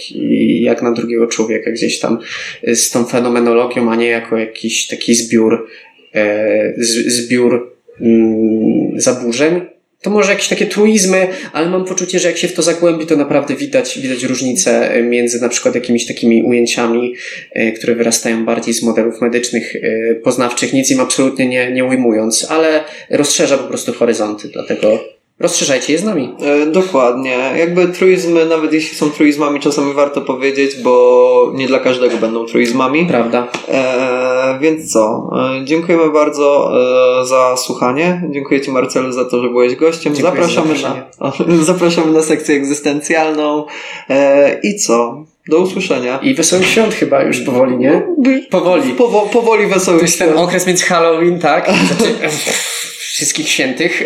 jak na drugiego człowieka gdzieś tam z tą fenomenologią, a nie jako jakiś taki zbiór, e, zbiór mm, zaburzeń, to może jakieś takie truizmy, ale mam poczucie, że jak się w to zagłębi, to naprawdę widać, widać różnicę między na przykład jakimiś takimi ujęciami, e, które wyrastają bardziej z modelów medycznych, e, poznawczych, nic im absolutnie nie, nie ujmując, ale rozszerza po prostu horyzonty, dlatego Rozszerzajcie je z nami. E, dokładnie. Jakby truizmy, nawet jeśli są truizmami, czasami warto powiedzieć, bo nie dla każdego będą truizmami. Prawda. E, więc co? E, dziękujemy bardzo e, za słuchanie. Dziękuję Ci Marcelu za to, że byłeś gościem. zapraszamy na, o, zapraszamy na sekcję egzystencjalną. E, I co? Do usłyszenia. I wesołych świąt chyba już powoli, nie? Powoli. Powo powoli wesołych świąt. To jest ten okres między Halloween, tak? Znaczy, wszystkich świętych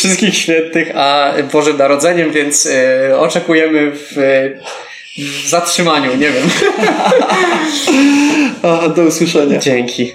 wszystkich świętych, a Bożym Narodzeniem, więc y, oczekujemy w, w zatrzymaniu, nie wiem. do usłyszenia. Dzięki.